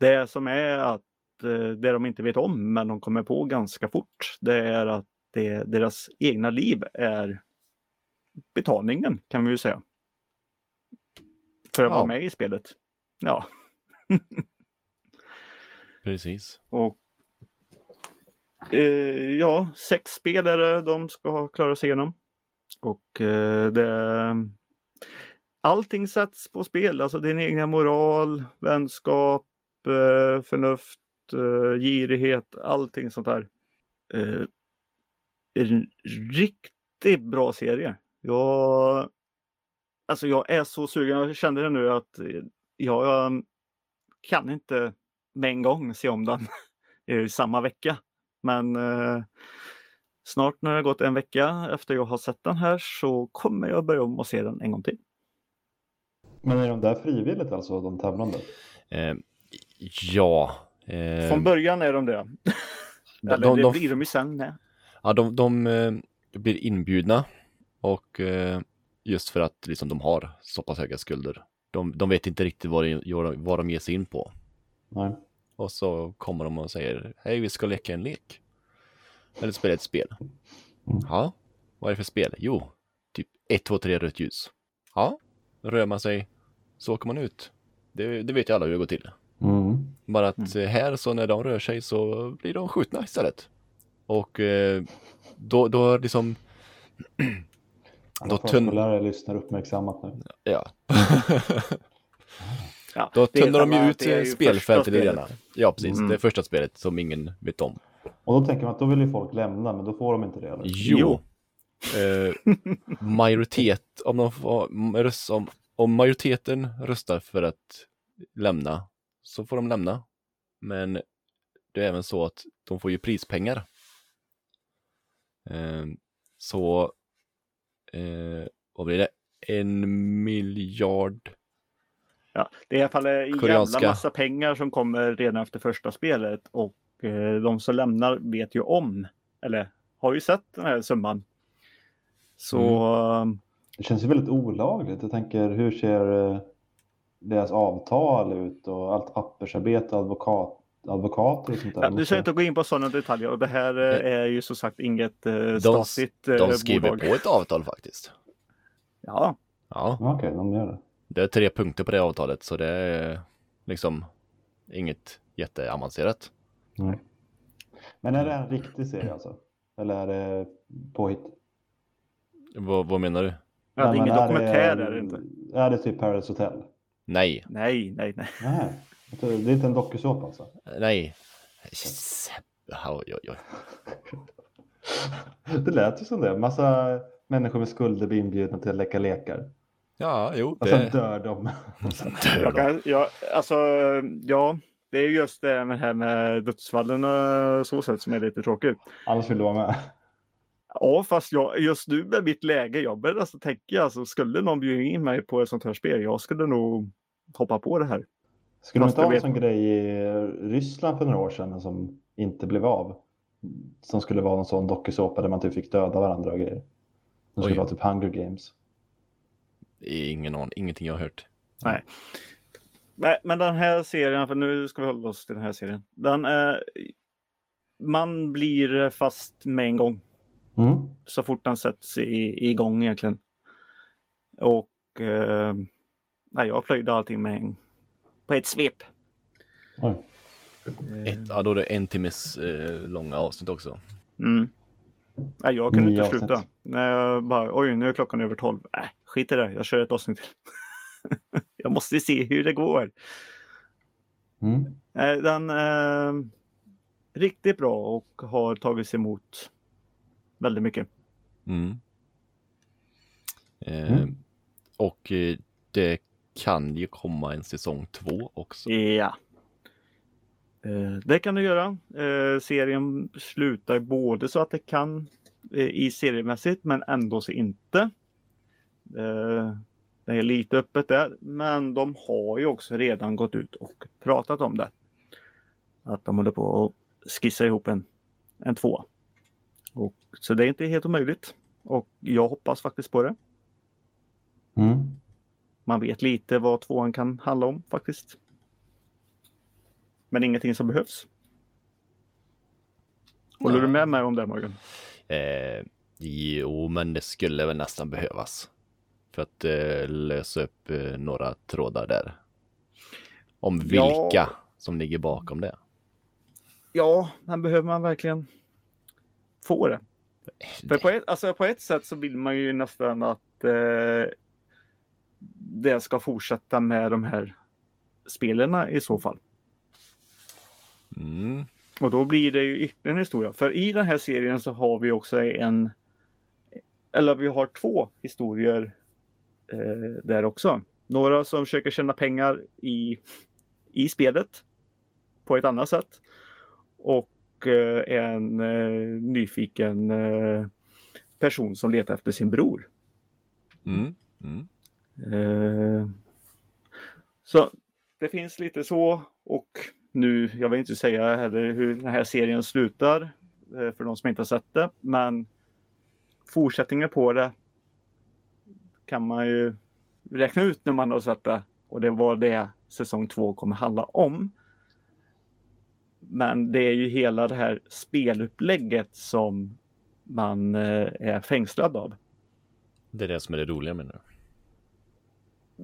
Det som är att eh, det de inte vet om men de kommer på ganska fort det är att det, deras egna liv är betalningen kan vi ju säga. För att Ja. vara med i spelet. Ja, Precis. och eh, ja, sex spelare de ska ha klarat sig igenom. Och eh, det, allting sätts på spel, alltså din egna moral, vänskap, eh, förnuft, eh, girighet, allting sånt där. Eh, en riktigt bra serie. Jag, alltså jag är så sugen, jag kände det nu att eh, jag kan inte med en gång se om den i samma vecka. Men eh, snart när det har gått en vecka efter jag har sett den här så kommer jag börja om och se den en gång till. Men är de där frivilligt alltså, de tävlande? Eh, ja. Eh, Från början är de det. de, Eller de, det de, blir de ju sen med. ja, de, de eh, blir inbjudna och eh, just för att liksom, de har så pass höga skulder. De, de vet inte riktigt vad, de- vad, de- ger sig in på. Nej. Och så kommer de och säger hej vi ska leka en lek. Eller spela ett spel. Mm. Ja, vad är det för spel? Jo, typ 1, 2, 3 rött ljus. Ja, rör man sig så åker man ut. Det, det vet ju alla hur det går till. Mm. Bara att eh, här så när de rör sig så blir de skjutna istället. Och eh, då, då liksom, Alla Då tunn- förskollärare lyssnar uppmärksammat nu. ja. Ja, Då tunnar de ju ut spelfältet grann. Ja, precis. Mm. Det är första spelet som ingen vet om. Och då tänker man att då vill ju folk lämna, men då får de inte det. Eller? Jo. Eh, majoritet, om, de får, om, om majoriteten röstar för att lämna så får de lämna. Men det är även så att de får ju prispengar. Eh, så, eh, vad blir det? En miljard? Ja, det är i alla fall en Koreanska. jävla massa pengar som kommer redan efter första spelet och eh, de som lämnar vet ju om, eller har ju sett den här summan. Så Mm. eh, Det känns ju väldigt olagligt. Jag tänker, hur ser eh, deras avtal ut och allt pappersarbete, advokat, advokater och sånt där? ja, du Måste- ska inte gå in på sådana detaljer och det här eh, är ju som sagt inget eh, De, statligt eh, de skriver bolag. på ett avtal faktiskt. Ja, Ja, Okej, de gör det. det är tre punkter på det avtalet så det är liksom inget jätteavancerat. Nej. Men är det en riktig serie alltså? Eller är det påhitt? Vad, vad menar du? ja det är ingen men dokumentär är det inte. Är det typ Paradise Hotel? Nej, Nej, nej, nej. Nej, det är inte en dokusåpa alltså? nej. Oj, oj, oj. Det lät ju som det. Massa människor med skulder blir inbjudna till att leka lekar. Ja, jo. Och sen Det... dör de. Dör Jag kan, ja, alltså, ja, Det är just det här med dödsfallen och så sätt som är lite tråkigt. Annars vill du vara med. Ja, fast jag, just nu med mitt läge, jag börjar alltså tänka, alltså, skulle någon bjuda in mig på ett sånt här spel, jag skulle nog hoppa på det här. Skulle man inte ha en sån grej i Ryssland för några år sedan som inte blev av? Som skulle vara en sån dokusåpa där man typ fick döda varandra och grejer. Det skulle Oj. vara typ Hunger Games. Ingen aning, ingenting jag har hört. Nej. Nej, men den här serien, för nu ska vi hålla oss till den här serien. Den är, man blir fast med en gång Mm. så fort den sätts i, igång egentligen. Och eh, nej, jag plöjde allting med en, på ett svep. Oj. Ett, ja, då är det en timmes eh, långa avsnitt också. Mm. Nej, jag kunde Nio inte sluta. När jag bara, oj, nu är klockan över tolv. Nej, skit i det, jag kör ett avsnitt till. jag måste se hur det går. Mm. Eh, Den är riktigt bra och har tagits emot väldigt mycket. Mm. Eh, Mm. Och eh, det kan ju komma en säsong två också. Ja. Eh, Det kan du göra. Eh, Serien slutar både så att det kan eh, i seriemässigt men ändå så inte. Det är lite öppet där men de har ju också redan gått ut och pratat om det. Att de håller på att skissa ihop en, en tvåa. Och, så det är inte helt omöjligt. Och jag hoppas faktiskt på det. Mm. Man vet lite vad tvåan kan handla om faktiskt. Men ingenting som behövs. Håller du med mig om det Morgan? Eh, jo, men det skulle väl nästan behövas. För att eh, lösa upp eh, några trådar där. Om vilka Ja. som ligger bakom det. Ja, men behöver man verkligen få det? För på ett, alltså på ett sätt så vill man ju nästan att eh, det ska fortsätta med de här spelarna i så fall. Mm. Och då blir det ju ytterligare en historia. För i den här serien så har vi också en, eller vi har två historier eh, där också. Några som försöker tjäna pengar i, i spelet på ett annat sätt. Och eh, en eh, nyfiken eh, person som letar efter sin bror. Mm. Mm. Eh, så det finns lite så och nu, jag vill inte säga heller hur den här serien slutar eh, för de som inte har sett det, men fortsättningen på det kan man ju räkna ut när man har sett det och det var det säsong två kommer handla om. Men det är ju hela det här spelupplägget som man eh, är fängslad av. Det är det som är det roliga menar du?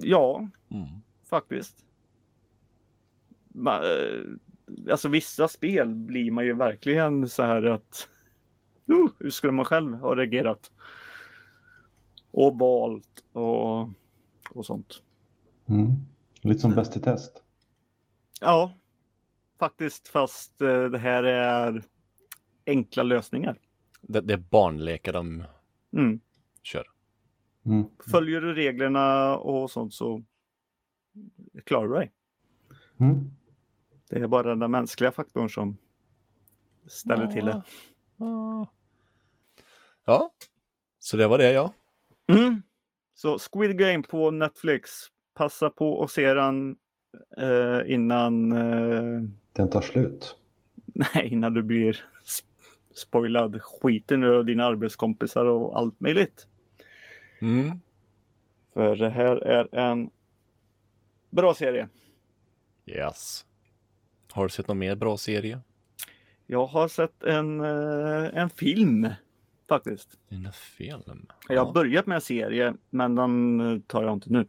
Ja, Mm. faktiskt. Ma, eh, alltså vissa spel blir man ju verkligen så här att uh, hur skulle man själv ha reagerat? Och valt och, och sånt. Mm. Lite som Bäst i test. Ja, faktiskt fast eh, det här är enkla lösningar. Det, det är barnlekar de Mm. kör. Mm. Följer du reglerna och sånt så klarar du dig. Mm. Det är bara den mänskliga faktorn som ställer till det. Ja, så det var det ja. Mm. Så Squid Game på Netflix. Passa på att se den eh, innan, eh, Den tar slut. nej, innan du blir sp- spoilad skiten ur dina arbetskompisar och allt möjligt. Mm. För det här är en bra serie. Yes. Har du sett någon mer bra serie? Jag har sett en, eh, en film faktiskt. En film? Jag har börjat med en serie, men den eh, tar jag inte nu.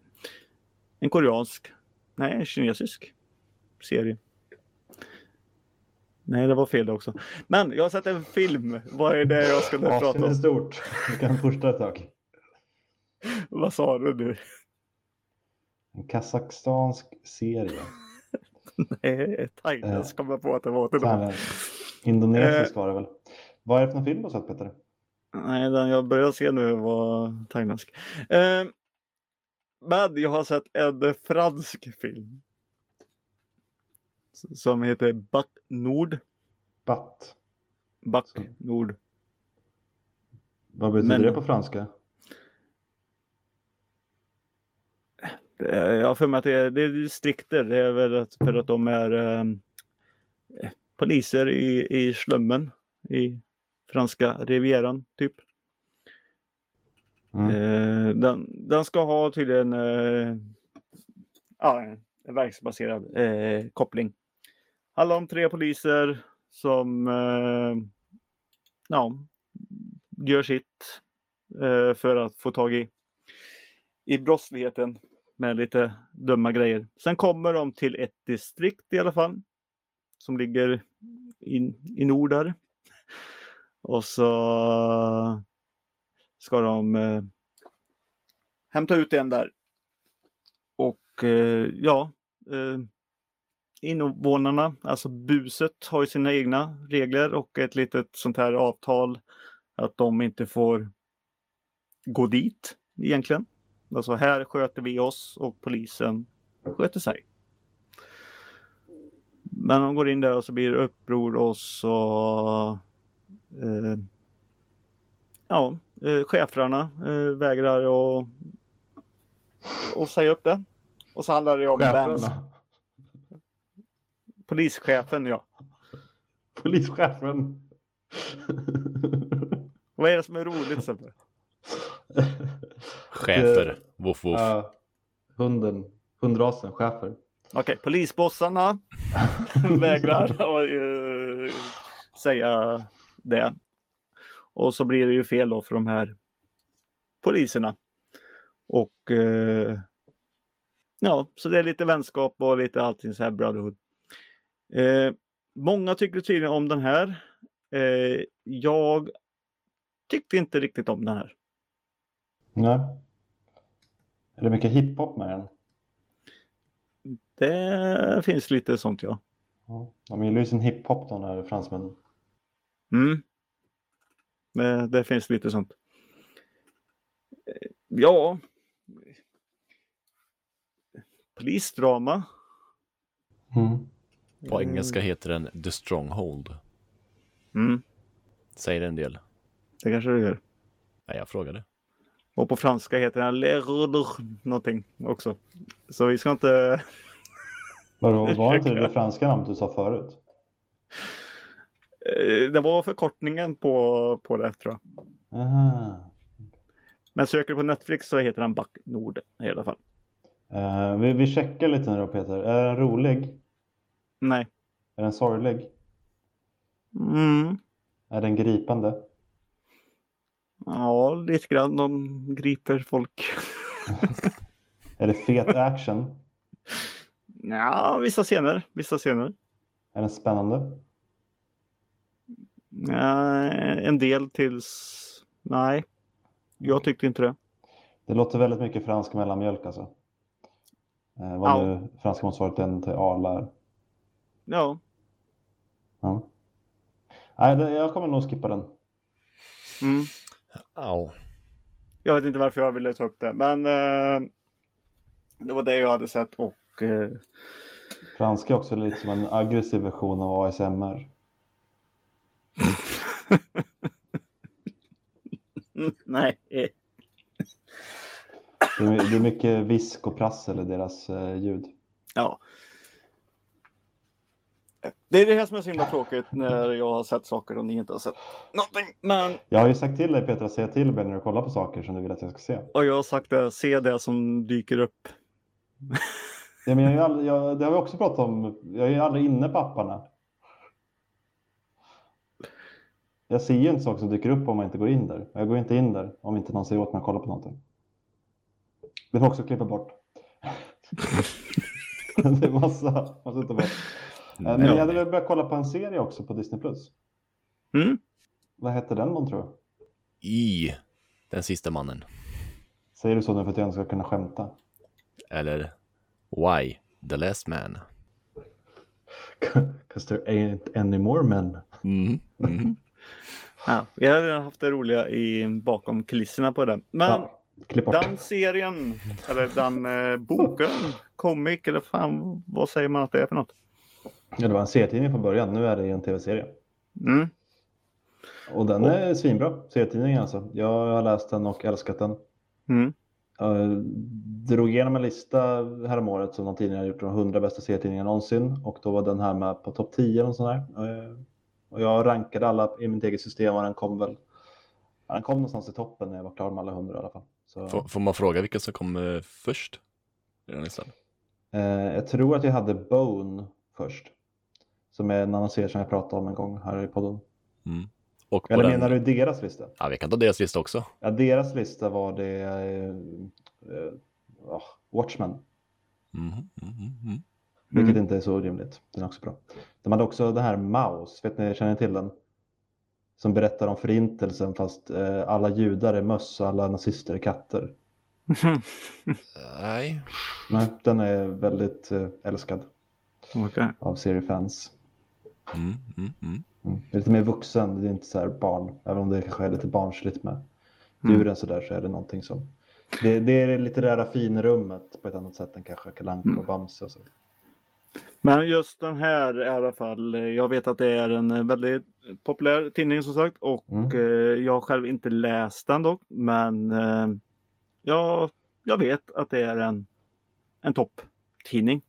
En koreansk, nej, en kinesisk serie. Nej, det var fel det också. Men jag har sett en film. Vad är det jag nu prata Avsnittet är om? stort. Du kan fortsätta ett tag. Vad sa du nu? En kazakstansk serie. Nej, thailändsk kom jag på att det var till dem. eh, Indonesisk var det väl. Vad är det för film du har sett Petter? Nej, den jag börjar se nu var thailändsk. Eh, men jag har sett en fransk film. som heter Back Nord. Batt. Back. Nord. Vad betyder Men- det på franska? Eh, Jag har för mig att det är, det är distrikter. Det är väl att, för att de är eh, poliser i, i slummen i franska rivieran typ. Mm. Eh, den, den ska ha tydligen eh, ja, en verksbaserad eh, koppling. Handlar om tre poliser som eh, ja, gör sitt eh, för att få tag i, i brottsligheten med lite dumma grejer. Sen kommer de till ett distrikt i alla fall som ligger i, i nord där. Och så ska de eh, hämta ut en där. Och eh, ja, eh, invånarna, alltså buset, har ju sina egna regler och ett litet sånt här avtal att de inte får gå dit egentligen. Alltså här sköter vi oss och polisen sköter sig. Men de går in där och så blir det uppror och så eh, ja, eh, cheferna eh, vägrar att och säga upp det. Och så handlar det om. Cheferna. Polischefen, ja. Polischefen. Vad är det som är roligt? Sebbe? Chefer, woof woof. Ja, hunden. Hundrasen, chefer. Okej, polisbossarna vägrar att eh, säga det. Och så blir det ju fel då för de här poliserna. Och eh, ja, så det är lite vänskap och lite allting så här brotherhood. Eh, många tycker tydligen om den här. Jag tyckte inte riktigt om den här. Nej. Är det mycket hiphop med den? Det finns lite sånt ja. Ja. De gillar ju sin hiphop de där fransmännen. Mm. Det, det finns lite sånt. Ja. Polisdrama. Mm. På engelska heter den The Stronghold. Mm, Säger en del. det kanske det gör. Nej, jag frågade. Och på franska heter den Lerder någonting också. Så vi ska inte... Vadå, var inte det det franska namnet du sa förut? Eh, Det var förkortningen på, på det tror jag. Aha. Men söker du på Netflix så heter den Back Nord i alla fall. Eh, vi, vi checkar lite nu då Peter. Är den rolig? Nej. Är den sorglig? Mm. Är den gripande? Ja, lite grann. De griper folk. Är det fet action? Ja, vissa scener. Vissa scener. Är den spännande? Ja, en del tills... Nej, jag tyckte inte det. Det låter väldigt mycket fransk mellanmjölk alltså. Eh, vad Ja. nu franska motsvarigheten till Arla är. Ja, Ja. Nej, jag kommer nog skippa den. mm. Au. jag vet inte varför jag ville ta upp det, men eh, det var det jag hade sett och eh, Franska är också lite som en aggressiv version av ASMR. nej. Det är, det är mycket visk och prassel i deras eh, ljud. Ja. Det är det här som är så himla tråkigt när jag har sett saker och ni inte har sett någonting. Men Jag har ju sagt till dig Peter att säga till mig när du kollar på saker som du vill att jag ska se. och jag har sagt det, se det som dyker upp. Ja, men jag är aldrig, jag, det har vi också pratat om. Jag är ju aldrig inne på apparna. Jag ser ju inte saker som dyker upp om man inte går in där. Jag går inte in där om inte någon säger åt mig att kolla på någonting. Det får också klippa bort. det är massa, massa bort. Men Ja. jag hade väl börjat kolla på en serie också på Disney+. Plus. Mm? Vad hette den man tror du? I Den sista mannen. Säger du så nu för att jag inte ska kunna skämta? Eller Why The Last Man. 'Cause there ain't any more men. Mm. Mm. Ja, vi har haft det roliga i, bakom kulisserna på den. Men Ja, den serien, eller den eh, boken, comic eller fan vad säger man att det är för något? Ja, det var en serietidning från början, nu är det en tv-serie. Mm. Och den är svinbra, serietidningen alltså. Jag har läst den och älskat den. Mm. Jag drog igenom en lista häromåret som någon tidning har gjort de 100 bästa serietidningarna någonsin och då var den här med på topp 10 och sån där. Eh, Och jag rankade alla i mitt eget system och den kom väl den kom någonstans i toppen när jag var klar med alla 100 i alla fall. Så, Får, får man fråga vilka som kom eh, först? I den listan? eh, jag tror att jag hade Bone först. Som är en annan serie som jag pratade om en gång här i podden. Mm. Och Eller den... menar du deras lista? Ja, vi kan ta deras lista också. Ja, deras lista var det eh, eh, ja, Watchmen. Mhm, mhm, mhm. Vilket Mm. inte är så rimligt. Den är också bra. De hade också den här Maus, vet ni, känner ni till den? Som berättar om förintelsen fast eh, alla judar är möss och alla nazister är katter. Nej. Nej, den är väldigt eh, älskad Okej. av seriefans. Mm, mm, mm. Mm. Lite mer vuxen, det är inte så här barn. Även om det kanske är lite barnsligt med Mm. djuren så där så är det någonting som... Det, det är det litterära finrummet på ett annat sätt än kanske Kalle Anka Mm. och Bamse och så. Men just den här i alla fall. Jag vet att det är en väldigt populär tidning som sagt och Mm. eh, jag har själv inte läst den dock. Men eh, jag, jag vet att det är en, en topptidning.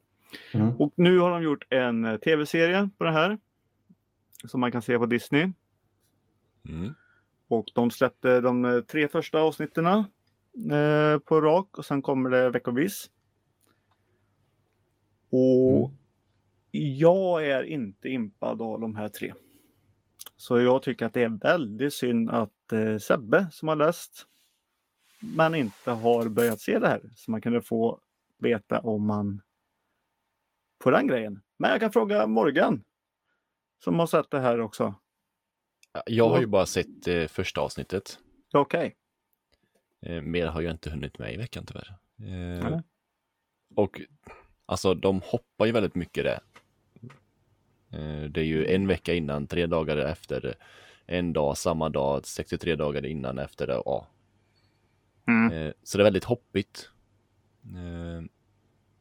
Mm. Och nu har de gjort en eh, tv-serie på det här. Som man kan se på Disney. Mm. Och de släppte de eh, tre första avsnitten eh, på rak och sen kommer det veckovis. Och jag är inte impad av de här tre. Så jag tycker att det är väldigt synd att eh, Sebbe som har läst men inte har börjat se det här. Så man kunde få veta om man på den grejen. Men jag kan fråga Morgan som har sett det här också. Jag har ju bara sett eh, första avsnittet. Okej. Eh, mer har jag inte hunnit med i veckan tyvärr. Eh, Nej. och alltså de hoppar ju väldigt mycket där. Eh, det är ju en vecka innan, tre dagar efter, en dag, samma dag, 63 dagar innan efter det. Ja. Mm. Eh, så det är väldigt hoppigt. Eh,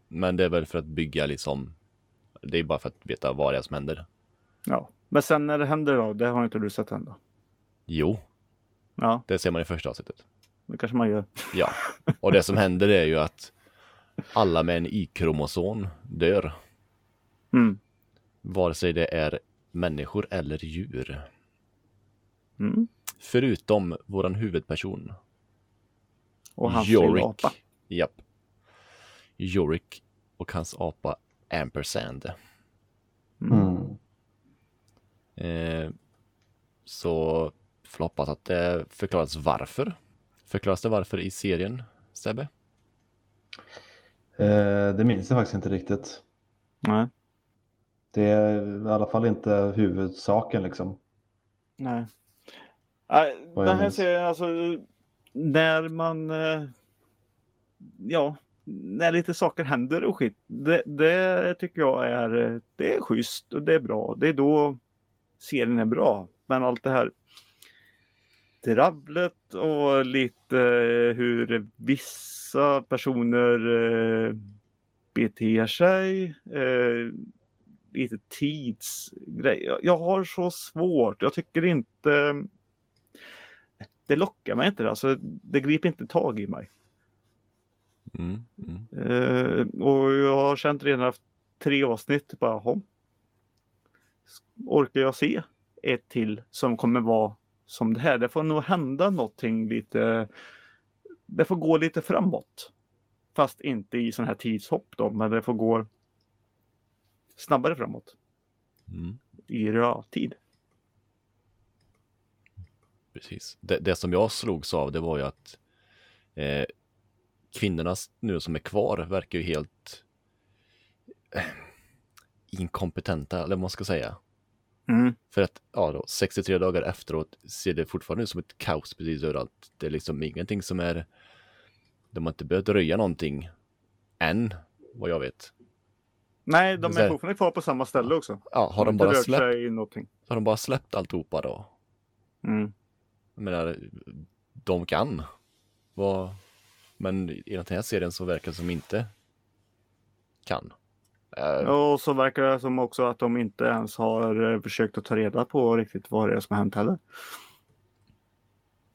men det är väl för att bygga liksom, det är bara för att veta vad det är som händer. Ja. Men sen när det händer då, det har inte du sett än då? Jo, Ja, det ser man i första avsnittet. det kanske man gör. Ja, och det som händer är ju att alla med en Y-kromosom dör. Mm. Vare sig det är människor eller djur. Mm. Förutom våran huvudperson. Och hans Yorick. apa. Japp. Yorick och hans apa Ampersand. Mm. Eh, så får hoppas att det förklaras varför. Förklaras det varför i serien, Sebbe? Eh, det minns jag faktiskt inte riktigt. Nej. Det är i alla fall inte huvudsaken liksom. Nej. Den här serien, alltså när man... eh, Ja, när lite saker händer och skit. Det, det tycker jag är, eh, det är schysst och det är bra. Det är då serien är bra. Men allt det här dravlet och lite eh, hur vissa personer eh, beter sig. Eh, lite tidsgrej. Jag, har så svårt. Jag tycker inte det lockar mig inte. Alltså, det griper inte tag i mig. Mm, mm. Eh, och jag har känt redan efter tre avsnitt, bara. Orkar jag se ett till som kommer vara som det här? Det får nog hända någonting lite. Det får gå lite framåt. Fast inte i sån här tidshopp då, men det får gå snabbare framåt Mm. i realtid. Precis. Det, det som jag slogs av det var ju att eh, kvinnorna nu som är kvar verkar ju helt inkompetenta, eller vad man ska säga. Mm. För att ja, då, 63 dagar efteråt ser det fortfarande ut som ett kaos precis överallt. Det är liksom ingenting som är... De har inte börjat röja någonting än, vad jag vet. Nej, de är fortfarande kvar på samma ställe också. Ja, har de inte bara släppt, sig i någonting. har de bara släppt alltihopa då? Mm. Jag menar, de kan. Vad... Men i den här serien så verkar det som inte kan. Och så verkar det som också att de inte ens har eh, försökt att ta reda på riktigt vad det är som har hänt heller.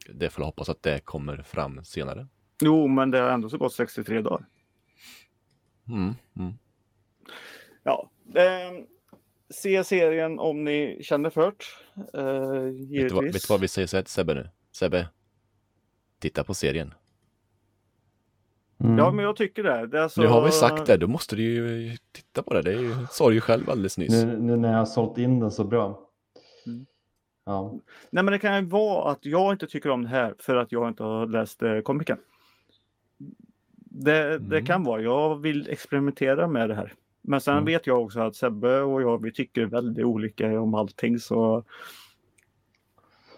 Det får jag hoppas att det kommer fram senare. Jo, men det har ändå så gått 63 dagar. Mm, mm. Ja, eh, se serien om ni känner för det. Eh, Vet, du vad, vet du vad vi säger Sebbe nu? Sebbe, titta på serien. Mm. Ja, men jag tycker det. det är alltså... Nu har vi sagt det, då måste du ju titta på det. Det ju, sa du ju själv alldeles nyss. Nu, nu när jag har sålt in den så bra. Mm. Ja. Nej, men det kan ju vara att jag inte tycker om det här för att jag inte har läst eh, komikern. Det, det Mm. kan vara. Jag vill experimentera med det här. Men sen Mm. vet jag också att Sebbe och jag, vi tycker väldigt olika om allting. Så,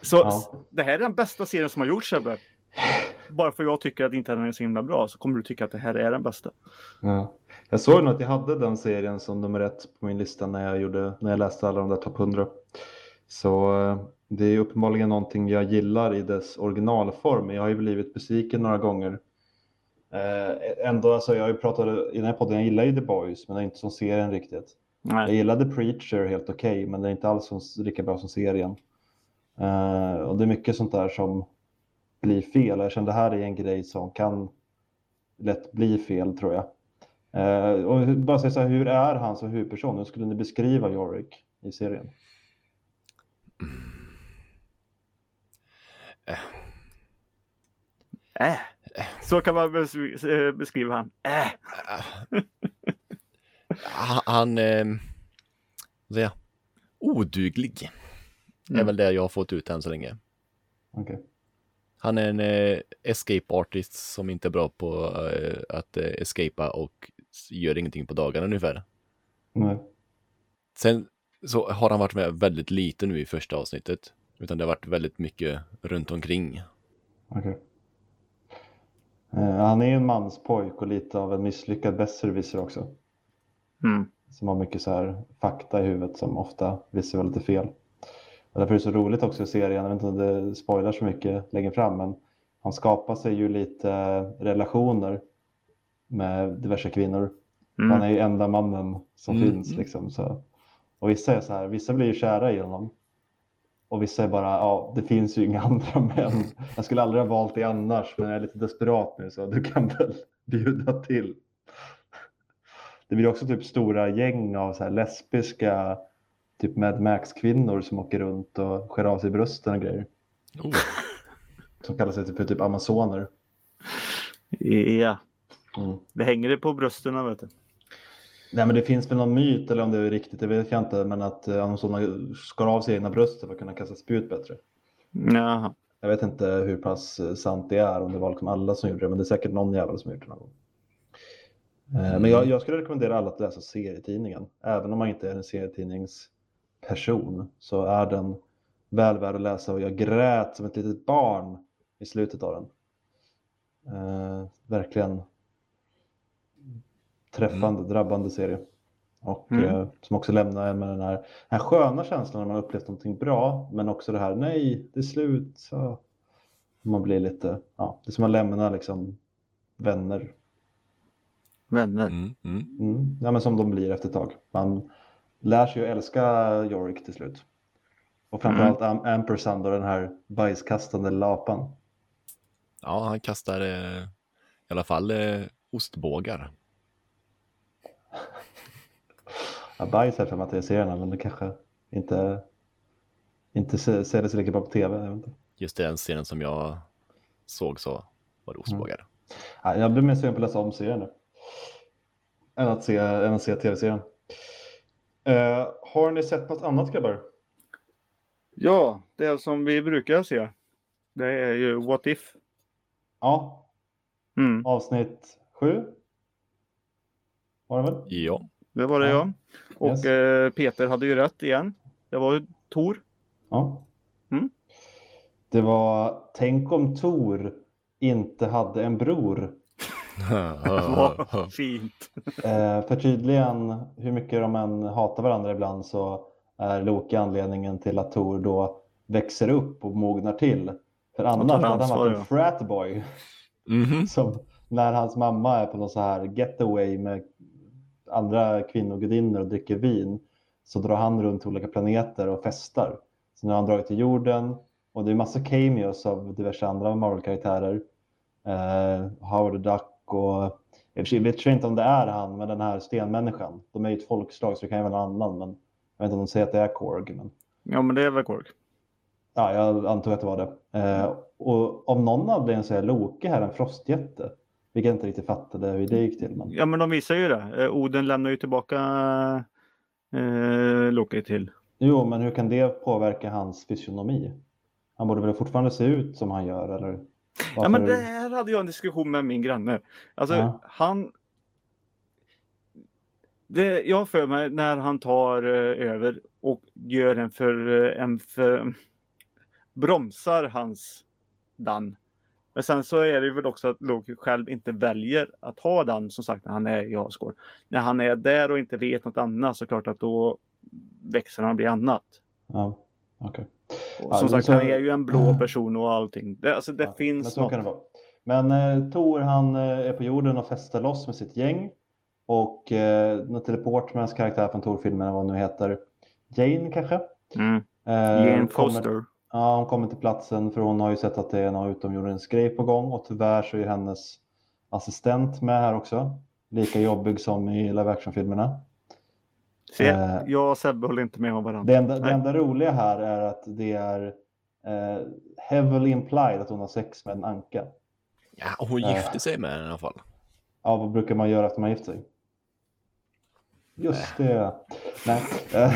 så Ja. det här är den bästa serien som har gjorts Sebbe. Bara för jag tycker att inte den är så himla bra så kommer du tycka att det här är den bästa. Ja. Jag såg nog att jag hade den serien som nummer ett på min lista när jag, gjorde, när jag läste alla de där topp 100. Så eh, det är uppenbarligen någonting jag gillar i dess originalform. Jag har ju blivit besviken några gånger. Eh, ändå, alltså, jag har ju pratat i den här podden, jag gillar ju The Boys, men det är inte som serien riktigt. Jag Nej. gillade Preacher helt okej, men det är inte alls som, lika bra som serien. Eh, och det är mycket sånt där som blir fel. Jag känner det här är en grej som kan lätt bli fel tror jag. Eh, och bara säga så här, hur är han som huvudperson? Hur skulle ni beskriva Yorick i serien? Äh. Så kan man bes- eh, beskriva han. Äh. Han, eh, oduglig. är Mm. väl det jag har fått ut än så länge. Okej. Han är en eh, escape artist som inte är bra på eh, att eh, escapa och gör ingenting på dagarna ungefär. Nej. Sen så har han varit med väldigt lite nu i första avsnittet. Utan det har varit väldigt mycket runt omkring. Okej. Eh, han är ju en manspojk och lite av en misslyckad besserwisser också. Mm. Som har mycket så här fakta i huvudet som ofta visar lite fel. Och därför är det så roligt också i serien, jag vet inte om det spoilar så mycket längre fram, men han skapar sig ju lite relationer med diverse kvinnor. Han Mm. är ju enda mannen som Mm. finns liksom. Så. Och vissa är så här, vissa blir ju kära i honom. Och vissa är bara, ja, det finns ju inga andra män. Jag skulle aldrig ha valt det annars, men jag är lite desperat nu så du kan väl bjuda till. Det blir också typ stora gäng av så lesbiska typ Mad Max-kvinnor som åker runt och skär av sig brösten och grejer. Oh, Som kallar sig typ, för typ amazoner. Ja, Mm. det hänger det på brösten vet du. Nej men det finns väl någon myt eller om det är riktigt, det vet jag inte, men att eh, amazoner skar av sig egna brösten för att kunna kasta spjut bättre. Jaha. Jag vet inte hur pass eh, sant det är, om det var liksom alla som gjorde det, men det är säkert någon jävel som gjort det någon gång. Eh, Men jag, jag skulle rekommendera alla att läsa serietidningen. Även om man inte är en serietidningsperson så är den väl värd att läsa och jag grät som ett litet barn i slutet av den. Eh, verkligen träffande, drabbande serie. Och Mm. eh, som också lämnar en med den här, den här sköna känslan när man upplevt någonting bra, men också det här, nej, det är slut. Så man blir lite, ja, det är som att lämna liksom vänner. Vänner. mm, mm. Mm. Ja, men som de blir efter ett tag. Man lär sig ju älska Yorick till slut. Och framförallt Am Ampersand och den här bajskastande lapan. Ja, han kastar eh, i alla fall eh, ostbågar. Ja, bajs är för mig att det är serierna, men det kanske inte, inte ser ser det så lika bra på tv. Jag. Just den scenen som jag såg så var det ostbågar. Ja, jag blir mer sugen på att läsa om serien nu. Än att se, än att se tv-serien. Eh, har ni sett något annat grabbar? Ja, det som vi brukar se. Det är ju What If. Ja, Mm. avsnitt sju. Var det väl? Ja, Det var det Ja. ja. Och Yes. eh, Peter hade ju rätt igen. Det var ju Tor. Ja. Mm. Det var Tänk om Tor inte hade en bror. Vad fint. Eh, för tydligen, hur mycket de än hatar varandra ibland så är Loki anledningen till att Tor då växer upp och mognar till. För annars hade han varit en fratboy Mhm. som när hans mamma är på någon så här getaway med andra kvinnogudinnor och dricker vin så drar han runt till olika planeter och festar. Så nu har han dragit till jorden och det är massa cameos av diverse andra Marvel-karaktärer. Eh, Howard the Duck och i och för sig vet jag inte om det är han, men den här stenmänniskan. De är ju ett folkslag så det kan ju vara någon annan, men jag vet inte om de säger att det är Korg. Men... Ja, men det är väl Korg. Ja, jag antog att det var det. Eh, och av någon anledning så är Loke här en frostjätte. Vilket jag inte riktigt fattade hur det gick till. Men... Ja, men de visar ju det. Eh, Oden lämnar ju tillbaka eh, Loki till. Jo, men hur kan det påverka hans fysionomi? Han borde väl fortfarande se ut som han gör, eller? Varför... Ja, men det här hade jag en diskussion med min granne. Alltså, Ja. han... Det, jag för mig när han tar eh, över och gör en för, eh, en för... Bromsar hans Dan. Men sen så är det väl också att Loki själv inte väljer att ha Dan som sagt när han är i Asgård. När han är där och inte vet något annat så klart att då växer han och blir annat. Ja, okej. Och Ja, som men sagt, så- han är ju en blå person och allting. Det, alltså, det Ja, finns något. det. Men eh, Tor han eh, är på jorden och festar loss med sitt gäng. Och eh, teleportmans karaktär från Tor-filmerna, vad nu heter. Jane kanske? Mm. Eh, Jane kommer- Foster. Ja, hon kommer till platsen för hon har ju sett att det är någon utomjordings grej på gång och tyvärr så är hennes assistent med här också. Lika jobbig som i live action-filmerna. Se, Eh. jag och Sebbe håller inte med om varandra. Det enda, det enda roliga här är att det är eh, heavily implied att hon har sex med en anka. Ja, och hon Eh. gifte sig med den i alla fall. Ja, vad brukar man göra efter man gift sig? Just det. Nej. eh.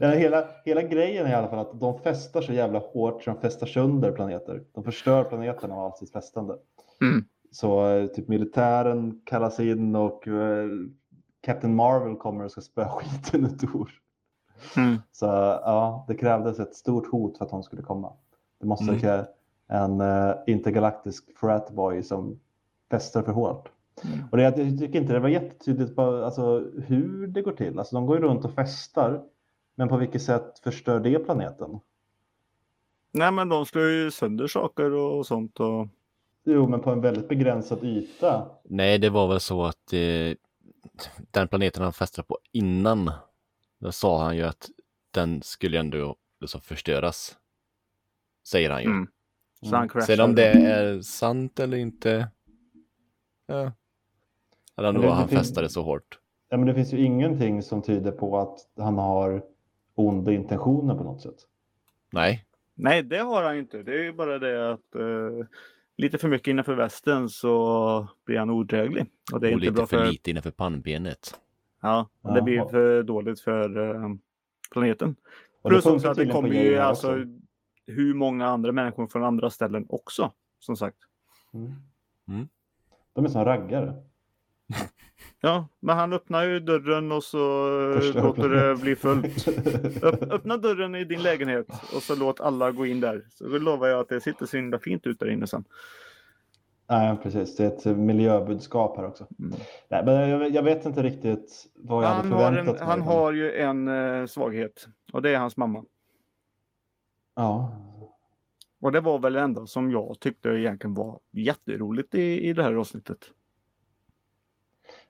Hela, hela grejen är i alla fall att de festar så jävla hårt så de festar sönder planeter. De förstör planeten av allt sitt festande. Mm. Så eh, typ militären kallas in och eh, Captain Marvel kommer och ska spöa skiten ur Tor. Mm. Så ja, det krävdes ett stort hot för att hon skulle komma. Det måste Mm. kräva en uh, intergalaktisk fratboy som festar för hårt. Mm. Och det, jag tycker inte det var jättetydligt på alltså, hur det går till. Alltså, de går ju runt och festar, men på vilket sätt förstör det planeten? Nej, men de slår ju sönder saker och sånt. Och... Jo, men på en väldigt begränsad yta. Nej, det var väl så att eh, den planeten han festade på innan, då sa han ju att den skulle ändå liksom förstöras. Säger han ju. Mm. Crashar. Sen om det är sant eller inte, ja. Eller om han det finns- festade så hårt. Ja, men det finns ju ingenting som tyder på att han har onda intentioner på något sätt. Nej, Nej, det har han inte. Det är ju bara det att eh, lite för mycket innanför västen så blir han odräglig. Och det är och inte lite bra för, för... lite innanför pannbenet. Ja, och det blir för dåligt för eh, planeten. Och Plus också att det kommer ju alltså också. hur många andra människor från andra ställen också. Som sagt. Mm. Mm. De är som raggare. Ja, men han öppnar ju dörren och så eh, Förstör låter det bli fullt. Öpp, öppna dörren i din lägenhet och så låt alla gå in där. Så då lovar jag att det sitter så himla fint ut där inne sen. Nej, precis. Det är ett miljöbudskap här också. Mm. Nej, men jag, jag vet inte riktigt vad jag hade Han, har, förväntat en, mig. han har ju en eh, svaghet och det är hans mamma. Ja, Och det var väl det enda som jag tyckte egentligen var jätteroligt i, i det här avsnittet.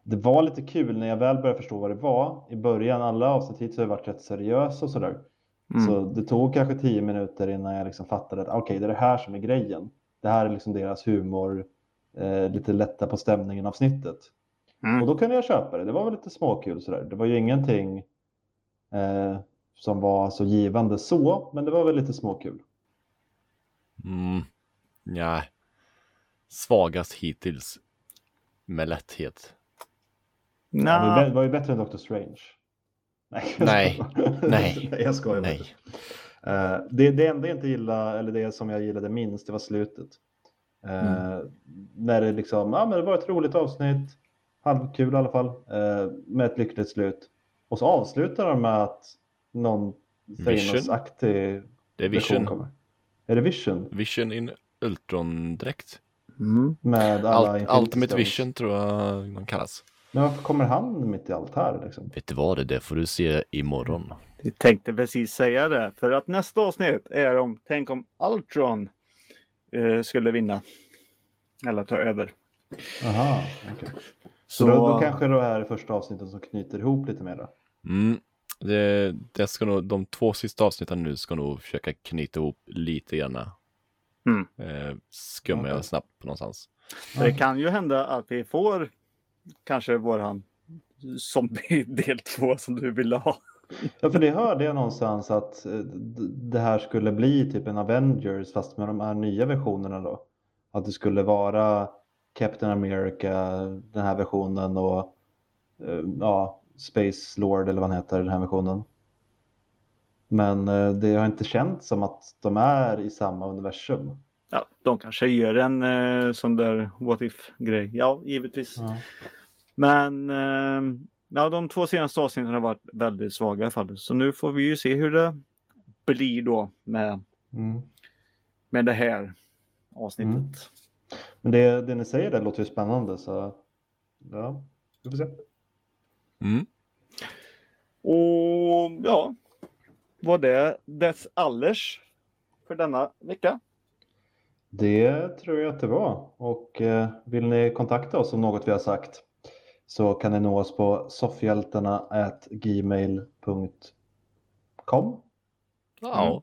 Det var lite kul när jag väl började förstå vad det var. I början, alla avsnitt hittills har ju varit rätt seriösa och sådär. Mm. Så det tog kanske tio minuter innan jag liksom fattade att okej, det är det här som är grejen. Det här är liksom deras humor, eh, lite lätta på stämningen avsnittet. Mm. Och då kunde jag köpa det. Det var väl lite småkul sådär. Det var ju ingenting eh, som var så givande så, men det var väl lite småkul. Mm. Ja. Svagast hittills. Med lätthet. Ja, Nja, det var- ju bättre än Doctor Strange. Nej, Nej. Nej. Nej, jag skojar. Nej. Eh, det, det enda jag inte gillade, eller det som jag gillade minst, det var slutet. Eh, Mm. När det liksom, ja men det var ett roligt avsnitt, halvkul i alla fall, eh, med ett lyckligt slut. Och så avslutar de med att någon Vision? Thanos-aktig version Vision. kommer. Är det Vision? Vision in Ultron-dräkt. mm. Med alla Alt, Ultimate. Vision tror jag man kallas. Men varför kommer han mitt i allt här liksom? Vet du vad det är? Det får du se imorgon. jag tänkte precis säga det. För att nästa avsnitt är om, tänk om Ultron eh, skulle vinna. Eller ta över. Aha, okej. Så då, då kanske det här är första avsnittet som knyter ihop lite mer då? Mm. Det, det ska nog, de två sista avsnitten nu ska nog försöka knyta ihop lite grann. Mm. Eh, skummar Okej. jag snabbt på någonstans. Det kan ju hända att vi får kanske våran zombie del 2 som du ville ha. Ja, för det hörde jag någonstans att eh, det här skulle bli typ en Avengers fast med de här nya versionerna då. Att det skulle vara Captain America, den här versionen och eh, ja, Space Lord eller vad han heter, den här versionen. Men eh, det har inte känts som att de är i samma universum. Ja, de kanske gör en eh, sån där what if-grej. Ja, givetvis. Ja. Men eh, ja, de två senaste avsnitten har varit väldigt svaga i alla fall. Så nu får vi ju se hur det blir då med, Mm. med det här avsnittet. Men det, det ni säger där låter ju spännande så ja, vi får se. Mm. Och ja, var det dess allers för denna vecka? Det tror jag att det var. Och eh, vill ni kontakta oss om något vi har sagt så kan ni nå oss på soffhjältarna.gmail.com. Ja.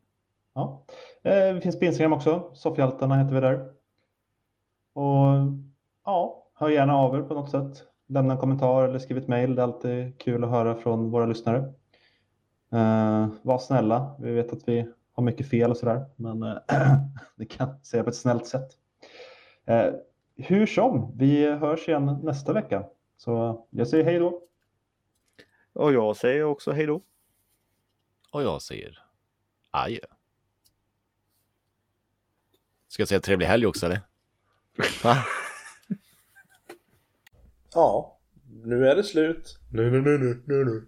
Ja. Eh, vi finns på Instagram också. Soffhjältarna heter vi där. Och ja, hör gärna av er på något sätt. Lämna en kommentar eller skriv ett mejl. Det är alltid kul att höra från våra lyssnare. Eh, var snälla. Vi vet att vi har mycket fel och sådär. Men eh, det kan säga på ett snällt sätt. Eh, hur som, vi hörs igen nästa vecka. Så jag säger hej då. Och jag säger också hej då. Och jag säger adjö. Ska jag säga trevlig helg också eller? Va? Ja, nu är det slut. Nu, nu, nu, nu, nu, nu.